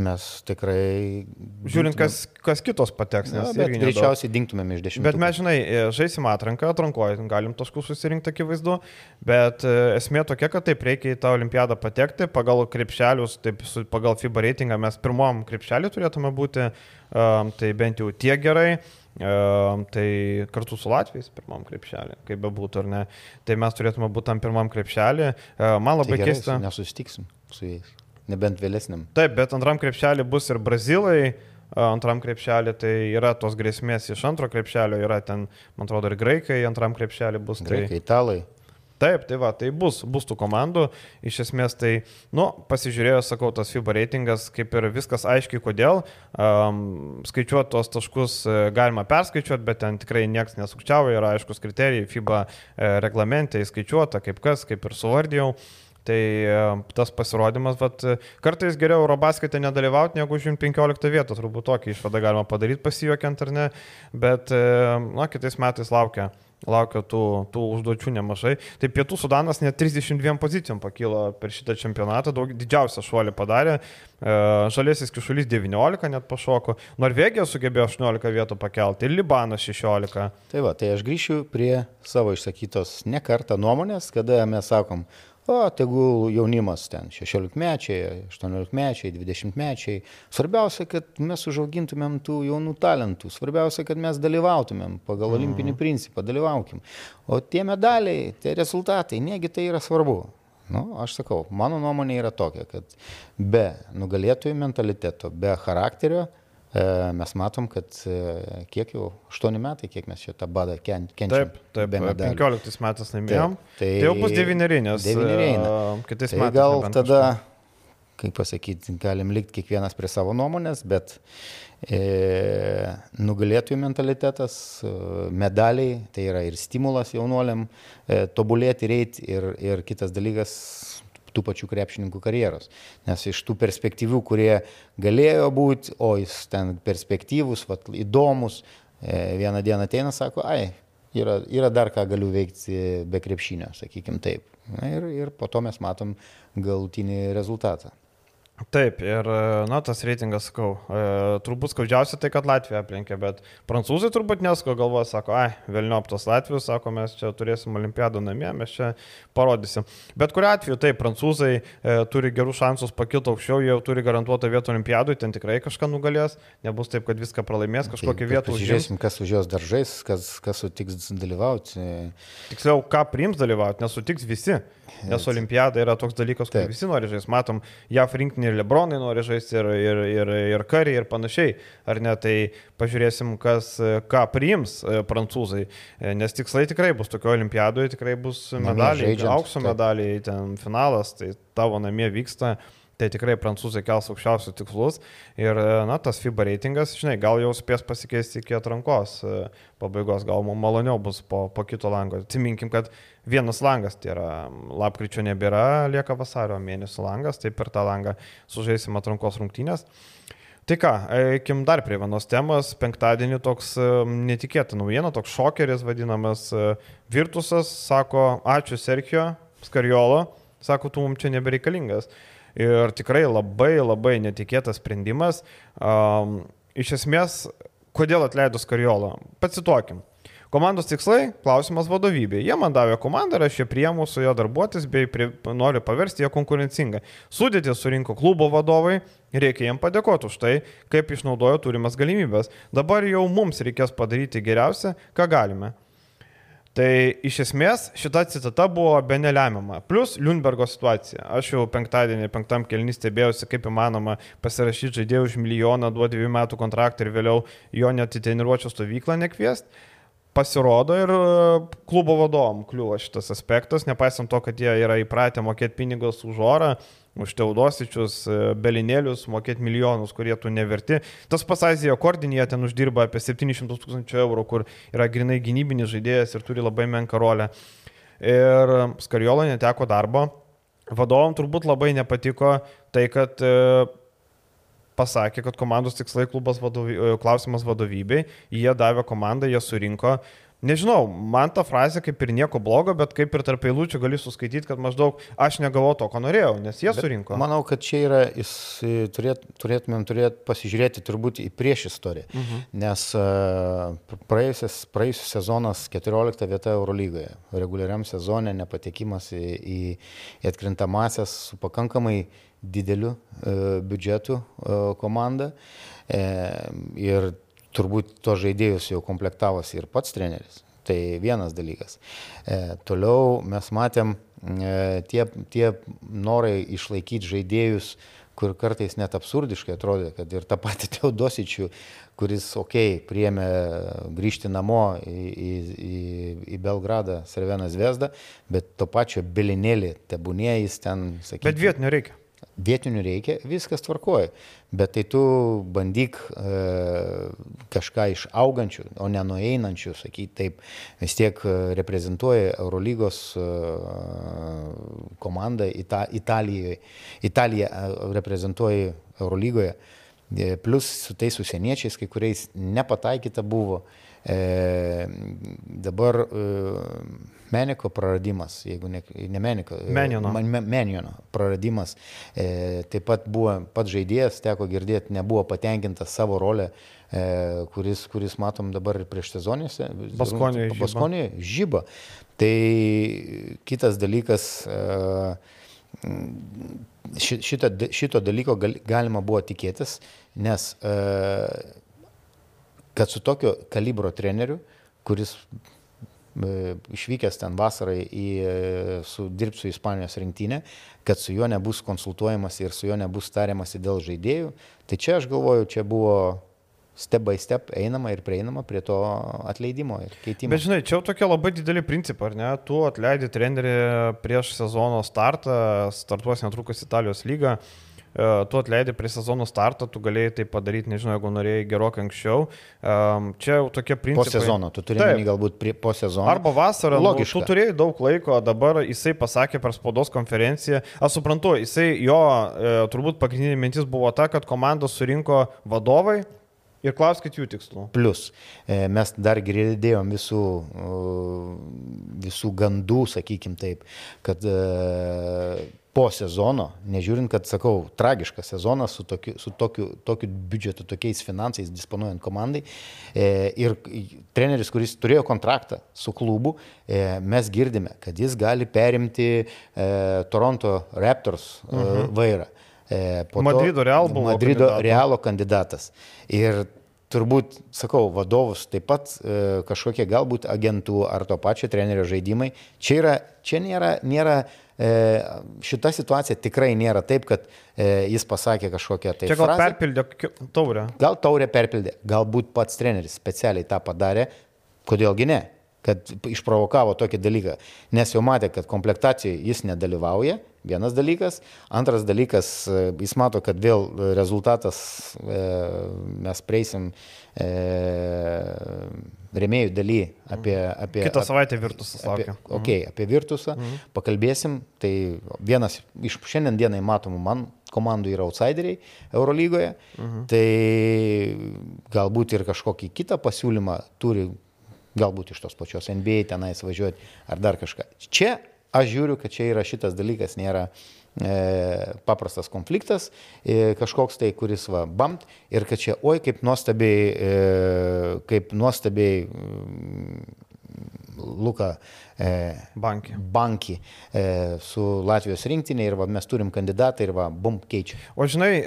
mes tikrai... Žiūrint, kas, kas kitos pateks, nes nedaug. greičiausiai dinktumėm iš dešimtų. Bet mes, žinai, e, žaisim atranką, atrankoje, galim taškų susirinkti akivaizdu, bet e, esmė tokia, kad taip reikia į tą olimpiadą patekti, pagal krepšelius, taip, pagal FIBA reitingą mes pirmom krepšelį turėtume būti, um, tai bent jau tiek gerai. Um, tai kartu su Latvijais pirmam krepšelį, kaip bebūtų ar ne, tai mes turėtume būti tam pirmam krepšelį. Uh, man labai tai gerai, keista. Nesustiksim su jais. Nebent vėlesniam. Taip, bet antram krepšelį bus ir brazilai, antram krepšelį tai yra tos grėsmės iš antro krepšelio, yra ten, man atrodo, ir graikai antram krepšelį bus. Graikai, italai. Tai, taip, tai va, tai bus, bus tų komandų, iš esmės tai, nu, pasižiūrėjau, sakau, tas FIBA reitingas, kaip ir viskas aiškiai, kodėl, um, skaičiuoti tos taškus e, galima perskaičiuoti, bet ten tikrai niekas nesukčiavo, yra aiškus kriterijai, FIBA e, reglamente įskaičiuota, kaip kas, kaip ir suvardėjau. Tai e, tas pasirodymas, vat, e, kartais geriau Eurobaskete nedalyvauti, negu užimti 15 vietą, turbūt tokį išvadą galima padaryti pasijuokiant ar ne, bet, e, na, kitais metais laukia. Laukia tų, tų užduočių nemažai. Tai Pietų Sudanas net 32 pozicijom pakilo per šitą čempionatą, daug didžiausią šuolį padarė. Žalėsis kišulys 19 net pašoko. Norvegija sugebėjo 18 vietų pakelti ir Libanas 16. Tai va, tai aš grįšiu prie savo išsakytos nekartą nuomonės, kada mes sakom, o tegul jaunimas ten 16 mečiai, 18 mečiai, 20 mečiai. Svarbiausia, kad mes užaugintumėm tų jaunų talentų. Svarbiausia, kad mes dalyvautumėm pagal olimpinį principą, dalyvaukim. O tie medaliai, tie rezultatai, negi tai yra svarbu. Nu, aš sakau, mano nuomonė yra tokia, kad be nugalėtojų mentaliteto, be charakterio, mes matom, kad e, kiek jau, 8 metai, kiek mes šitą badą ken- kenčiam. Taip, taip, be medalių. 15 metais laimėjom. Tai, tai jau bus devyneri, nes devyneri eina. e, kitais Tai metais. gal tada, kaip pasakyti, galim likti kiekvienas prie savo nuomonės, bet e, nugalėtojų mentalitetas, e, medaliai, tai yra ir stimulas jaunuoliam e, tobulėti, reiti ir, ir kitas dalykas tų pačių krepšininkų karjeros. Nes iš tų perspektyvių, kurie galėjo būti, o jis ten perspektyvus, vat, įdomus, e, vieną dieną ateina, sako, ai, yra, yra dar ką galiu veikti be krepšinio, sakykim taip. Na, ir, ir po to mes matom galutinį rezultatą. Taip, ir e, na, tas reitingas, sakau, e, turbūt skaudžiausia tai, kad Latvija aplenkė, bet prancūzai turbūt nesko galvoja, sako, ai, vėliau tos Latvijos, sako, mes čia turėsim olimpiadą namie, mes čia parodysim. Bet kuriu atveju, taip, prancūzai e, turi gerų šansus pakilti aukščiau, jie jau turi garantuotą vietą olimpiadui, ten tikrai kažką nugalės, nebus taip, kad viską pralaimės, kažkokią vietą užims. Žiūrėsim, kas už jos daržais, kas, kas sutiks dalyvauti. Tiksliau, ką priims dalyvauti, nesutiks visi. Nes olimpiada yra toks dalykas, kur Taip. visi nori žaisti. Matom, JAF rinkinį ir Lebronai nori žaisti, ir, ir, ir, ir kariai, ir panašiai. Ar ne, tai pažiūrėsim, kas, ką priims e, prancūzai. E, Nes tikslai tikrai bus tokio olimpiadoje, tikrai bus medaliai, aukso medaliai, ten finalas, tai tavo namie vyksta. Tai tikrai prancūzai kels aukščiausius tikslus. Ir, e, na, tas FIBA reitingas, žinai, gal jau spės pasikeisti iki atrankos e, pabaigos, gal mums maloniau bus po, po kito lango. Atsiminkim, kad vienas langas, tai yra lapkričio nebėra, lieka vasario mėnesio langas, tai per tą langą sužaisim atrankos rungtynės. Tai ką, eikim dar prie vienos temos. Penktadienį toks e, netikėta naujiena, toks šokeris vadinamas Virtusas, sako, ačiū Sergio Skariolo, sako, tu mums čia nebereikalingas. Ir tikrai labai labai netikėtas sprendimas. Um, iš esmės, kodėl atleido Skariolo? Pacituokim. Komandos tikslai - klausimas vadovybė. Jie man davė komandą ir aš ją priemu su jo darbuotis bei pri, noriu paversti ją konkurencingą. Sudėtį surinko klubo vadovai, reikia jiem padėkoti už tai, kaip išnaudojo turimas galimybės. Dabar jau mums reikės padaryti geriausia, ką galime. Tai iš esmės šita citata buvo be nelemiama. Plus Liunbergo situacija. Aš jau penktadienį, penktam kelnys stebėjausi, kaip įmanoma pasirašyti žaidėjų už milijoną, duoti dviejų metų kontraktą ir vėliau jo net į treniruočio stovyklą nekviest. Pasirodo ir e, klubo vadovom kliūva šitas aspektas, nepaisant to, kad jie yra įpratę mokėti pinigus už orą, už teudosičius, e, belinėlius, mokėti milijonus, kurie tu neverti. Tas pasazija Kordinėje ten uždirba apie 700 tūkstančių eurų, kur yra grinai gynybinis žaidėjas ir turi labai menką rolę. Ir Skariola neteko darbo. vadovom turbūt labai nepatiko tai, kad e, pasakė, kad komandos tikslai klubas vadovy, e, klausimas vadovybei, jie davė komandą, jie surinko Nežinau, man ta frazė kaip ir nieko blogo, bet kaip ir tarp eilučių gali suskaityti, kad maždaug aš negavau to, ko norėjau, nes jie bet surinko. Manau, kad čia yra, turėt, turėtumėm turėti pasižiūrėti turbūt į prieš istoriją, mhm. nes uh, praėjusias, praėjusias sezonas 14 vieta Eurolygoje, reguliariam sezone nepatekimas į, į, atkrintamasias su pakankamai dideliu uh, biudžetu uh, komanda. E, ir turbūt to žaidėjus jau komplektavosi ir pats treneris. Tai vienas dalykas. E, toliau mes matėm e, tie, tie norai išlaikyti žaidėjus, kur kartais net absurdiškai atrodė, kad ir tą patį Teodosičių, kuris, okei, okay, priėmė grįžti namo į, į, į, į Belgradą, Serveną Zvezdą, bet to pačio Belinėlį, tebūnė jis ten, sakykime. Bet vietinio reikia vietinių reikia, viskas tvarkoja. Bet tai tu bandyk e, kažką iš augančių, o ne nueinančių, sakyti taip, vis tiek e, reprezentuoja Eurolygos e, komandą Ita Italijoje. Italija e, reprezentuoja Eurolygoje. E, plus su tais užsieniečiais, kai kuriais nepataikyta buvo. E, dabar e, Meniko praradimas, jeigu ne, ne Meniko, Menjono, me, Menjono praradimas, e, taip pat buvo pats žaidėjas, teko girdėti, nebuvo patenkintas savo rolę, e, kuris, kuris matom dabar ir prieš sezonėse. Baskonė. Baskonė žyba. Tai kitas dalykas. E, šito, šito dalyko gal, galima buvo tikėtis, nes e, kad su tokio kalibro treneriu, kuris išvykęs ten vasarai į e, su dirbsiu Ispanijos rinktinę, kad su juo nebus konsultuojamas ir su juo nebus tariamasi dėl žaidėjų. Tai čia aš galvoju, čia buvo step by step einama ir prieinama prie to atleidimo ir keitimo. Bet žinai, čia jau tokie labai dideli principai, ar ne? Tu atleidi trenerį prieš sezono startą, startuos netrukus Italijos lygą. Tu atleidai prie sezono starto, tu galėjai tai padaryti, nežinau, jeigu norėjai gerokai anksčiau. Čia jau tokie principai. Po sezono, tu turi minį galbūt prie, po sezono. Arba vasarą, nu, Logiška. tu turėjai daug laiko, dabar jisai pasakė per spaudos konferenciją. Aš suprantu, jisai jo turbūt pagrindinė mintis buvo ta, kad komandos surinko vadovai, Ir klauskit jų tikslų. Plus, mes dar girdėjom visų, visų gandų, sakykim taip, kad po sezono, nežiūrint, kad, sakau, tragiškas sezonas su tokiu, su tokiu, tokiu biudžetu, tokiais finansais disponuojant komandai. E, ir treneris, kuris turėjo kontraktą su klubu, e, mes girdime, kad jis gali perimti e, Toronto Raptors e, mhm. vairą. E, Madrido Real. Madrido. Realo kandidatas. Ir turbūt, sakau, vadovus taip pat e, kažkokie galbūt agentų ar to pačio trenerio žaidimai. Čia, yra, čia nėra, nėra šita situacija tikrai nėra taip, kad e, jis pasakė kažkokią tai... Čia gal frazę. perpildė taurę. Gal taurę perpildė, galbūt pats treneris specialiai tą padarė, kodėlgi ne, kad išprovokavo tokį dalyką, nes jau matė, kad komplektacijoje jis nedalyvauja, vienas dalykas, antras dalykas, e, jis mato, kad vėl rezultatas mes prieisim remėjų daly apie... apie Kitą savaitę Virtusas laukia. Apie, okay, apie Virtusą mhm. pakalbėsim. Tai vienas iš šiandien dienai matomų man komandų yra outsideriai Eurolygoje. Mhm. Tai galbūt ir kažkokį kitą pasiūlymą turi, galbūt iš tos pačios NBA tenais važiuoti ar dar kažką. Čia aš žiūriu, kad čia yra šitas dalykas, nėra E, paprastas konfliktas, e, kažkoks tai, kuris va, bamt ir kad čia, oi, kaip nuostabiai, e, kaip nuostabiai mm, Luka Bankį, bankį su Latvijos rinktinė ir va, mes turim kandidatą ir va, bum, keičia. O žinai,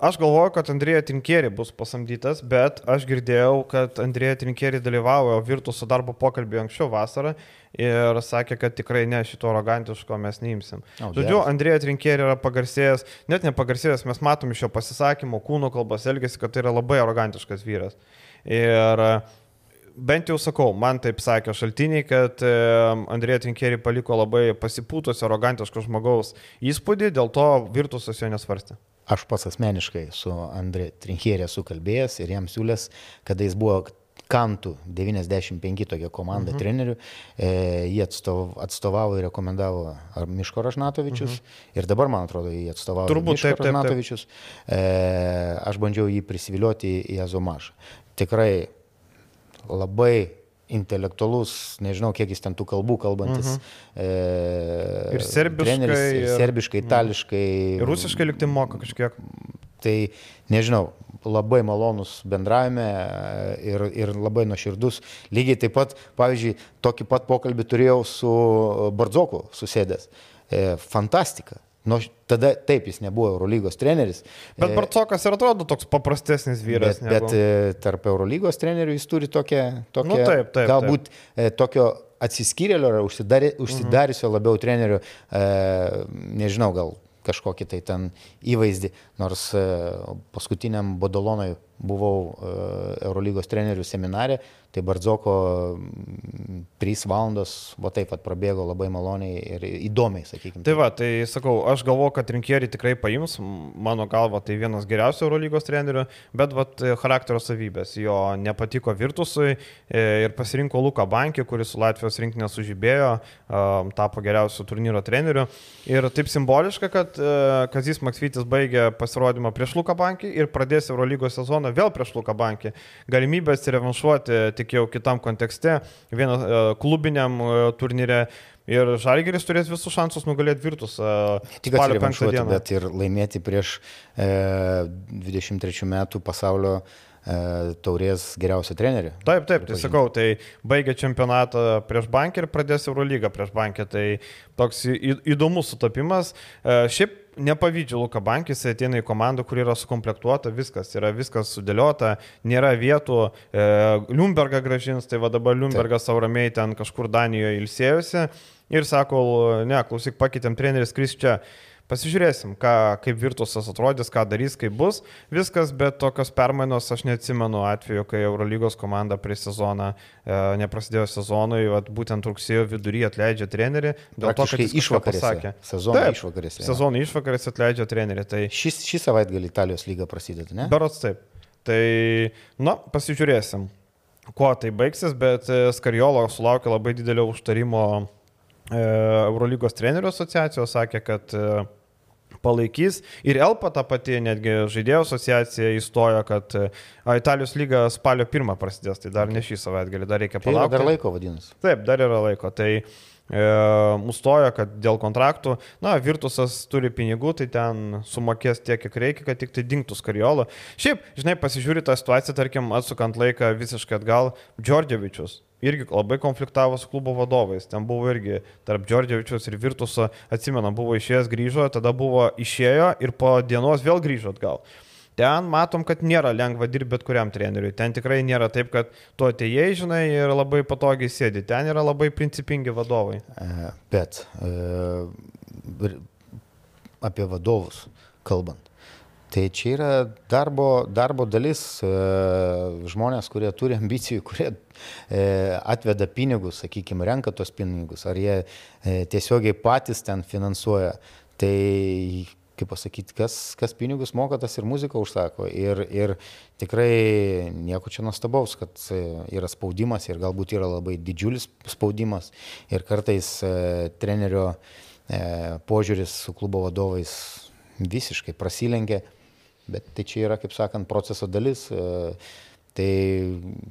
aš galvoju, kad Andrėja Trinkėri bus pasamdytas, bet aš girdėjau, kad Andrėja Trinkėri dalyvavo Virtuso darbo pokalbį anksčiau vasarą ir sakė, kad tikrai ne šito arogantiško mes neimsim. Oh, Žodžiu, Andrėja Trinkėri yra pagarsėjęs, net nepagarsėjęs, mes matom iš jo pasisakymo, kūno kalbos elgesi, kad tai yra labai arogantiškas vyras. Ir bent jau sakau, man taip sakė šaltiniai, kad Andrėja Trinkėri paliko labai pasipūtus, arogantiško žmogaus įspūdį, dėl to Virtusas jo nesvarstė. Aš pats asmeniškai su Andrė Trinkėri esu kalbėjęs ir jam siūlęs, kada jis buvo Kantų 95 tokia komanda mhm. trenerių, e, jie atstov, atstovavo ir rekomendavo Miško Rašnatovičius mhm. ir dabar, man atrodo, jį atstovavo Turbūt Miško taip, taip, taip. Rašnatovičius. E, aš bandžiau jį prisivilioti į Azomašą. Tikrai labai intelektualus, nežinau, kiek jis ten tų kalbų kalbantis. Mhm. E, ir serbiškai. Treneris, ir serbiškai, itališkai. Ir rusiškai likti moka kažkiek. Tai nežinau, labai malonus bendravime ir, ir labai nuoširdus. Lygiai taip pat, pavyzdžiui, tokį pat pokalbį turėjau su Bardzoku susėdęs. E, fantastika. Nu, tada taip, jis nebuvo Eurolygos treneris. Bet e, Barcokas ir atrodo toks paprastesnis vyras. Bet, negu... bet e, tarp Eurolygos trenerių jis turi tokią, tokią nu, taip, taip, galbūt taip. tokio atsiskyrėlio ar užsidari, mhm. labiau trenerių, e, nežinau, gal kažkokį tai ten įvaizdį, nors e, paskutiniam Bodolonui buvau e, Eurolygos trenerių seminarė, tai Bardzoko 3 valandos, va taip pat prabėgo labai maloniai ir įdomiai, sakykime. Tai va, tai sakau, aš galvoju, kad rinkėri tikrai paims, mano galva tai vienas geriausių Eurolygos trenerių, bet va, charakterio savybės, jo nepatiko Virtusui e, ir pasirinko Luką Bankį, kuris su Latvijos rinkinė sužibėjo, tapo geriausiu turnyro treneriu. Ir taip simboliška, kad e, Kazis Maksvytis baigė pasirodymą prieš Luką Bankį ir pradės Eurolygos sezoną vėl prieš Luką Bankį. Galimybės revanšuoti tik jau kitam kontekste, vienas e, klubiniam e, turnyre. Ir Žalgeris turės visus šansus nugalėti Virtus. Ne tik atsirevanšuoti, bet ir laimėti prieš e, 23 metų pasaulio e, taurės geriausią trenerį. Taip, taip, tai sakau, tai baigė čempionatą prieš bankę ir pradės Eurolygą prieš bankę. Tai toks įdomus sutapimas. E, šiaip nepavydžiu Luka Bankis, ateina į komandą, kur yra sukomplektuota, viskas yra viskas sudėliota, nėra vietų, e, Liumbergą gražins, tai va dabar Liumbergas savo ramiai ten kažkur Danijoje ilsėjosi ir sako, ne, klausyk, pakeitėm treneris Kris čia. Pasižiūrėsim, ką, kaip Virtusas atrodys, ką darys, kaip bus viskas, bet tokios permainos aš neatsimenu atveju, kai Eurolygos komanda prie sezoną, e, neprasidėjo sezonui, vat, būtent rugsėjo vidury atleidžia trenerį, dėl to, kad jis išvakarėse. Sezono taip, išvakarėse. Sezono išvakarėse atleidžia trenerį. Tai... Šis, šį savaitgalį Italijos lyga prasideda, ne? Berots taip. Tai, na, pasižiūrėsim, kuo tai baigsis, bet e, Skariolo sulaukė labai didelio užtarimo e, Eurolygos trenerių asociacijos, sakė, kad palaikys. Ir Elpa ta pati, netgi žaidėjų asociacija įstojo, kad a, Italijos lyga spalio pirmą prasidės, tai dar ne šį savaitgalį, dar reikia palaukti. Tai dar laiko vadinasi. Taip, dar yra laiko. Tai e, nustojo, kad dėl kontraktų, na, Virtusas turi pinigų, tai ten sumokės tiek, kiek reikia, kad tik tai dinktų skariolo. Šiaip, žinai, pasižiūri tą situaciją, tarkim, atsukant laiką visiškai atgal, Džordževičius irgi labai konfliktavo su klubo vadovais. Ten buvo irgi tarp Džordževičius ir Virtuso, atsimena, buvo išėjęs, grįžo, tada buvo išėjo ir po dienos vėl grįžo atgal. Ten matom, kad nėra lengva dirbti bet kuriam treneriui. Ten tikrai nėra taip, kad tu atėjai, žinai, ir labai patogiai sėdi. Ten yra labai principingi vadovai. E, bet e, apie vadovus kalbant. Tai čia yra darbo, darbo dalis e, žmonės, kurie turi ambicijų, kurie atveda pinigus, sakykime, renka tos pinigus, ar jie tiesiogiai patys ten finansuoja. Tai, kaip pasakyti, kas, kas pinigus moka, tas ir muziką užsako. Ir, ir tikrai nieko čia nuostabaus, kad yra spaudimas ir galbūt yra labai didžiulis spaudimas. Ir kartais trenerio požiūris su klubo vadovais visiškai prasilenkia bet tai čia yra, kaip sakant, proceso dalis. E, tai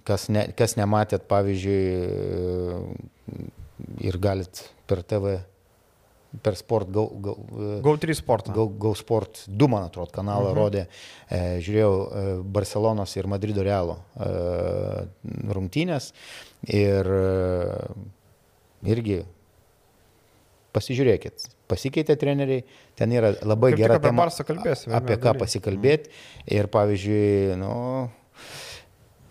kas, ne, kas nematėt, pavyzdžiui, e, ir galit per TV, per sport, Go, go, e, go 3 sportą. Go, go Sport 2, man atrodo, kanalą mhm. rodė. E, žiūrėjau e, Barcelonos ir Madrido Realo e, rungtynės ir e, irgi pasižiūrėkit, pasikeitė treneriai, ten yra labai Kaip gera tema. Apie ką pasikalbėti. Ir pavyzdžiui, nu,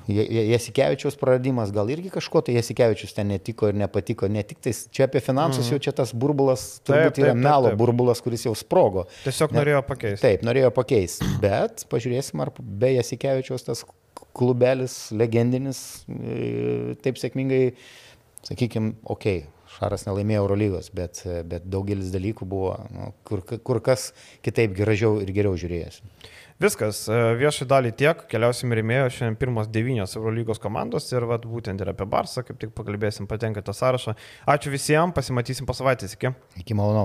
Jasikevičiaus praradimas, gal irgi kažko tai Jasikevičius ten netiko ir nepatiko, ne tik tais, čia apie finansus mm. jau čia tas burbulas, turbūt taip, taip, yra melo taip, taip. burbulas, kuris jau sprogo. Tiesiog ne, norėjo pakeisti. Taip, norėjo pakeisti, bet pažiūrėsim, ar be Jasikevičiaus tas klubelis legendinis e, taip sėkmingai, sakykime, okei, okay, Šaras nelaimėjo Eurolygos, bet, bet daugelis dalykų buvo nu, kur, kur kas kitaip gražiau ir geriau žiūrėjęs. Viskas, e, viešai dalį tiek, keliausim rėmėjo, šiandien pirmos devynios Eurolygos komandos ir vat, būtent ir apie Barsą, kaip tik pakalbėsim, patenka tą sąrašą. Ačiū visiems, pasimatysim po savaitės, iki. Iki malonaus.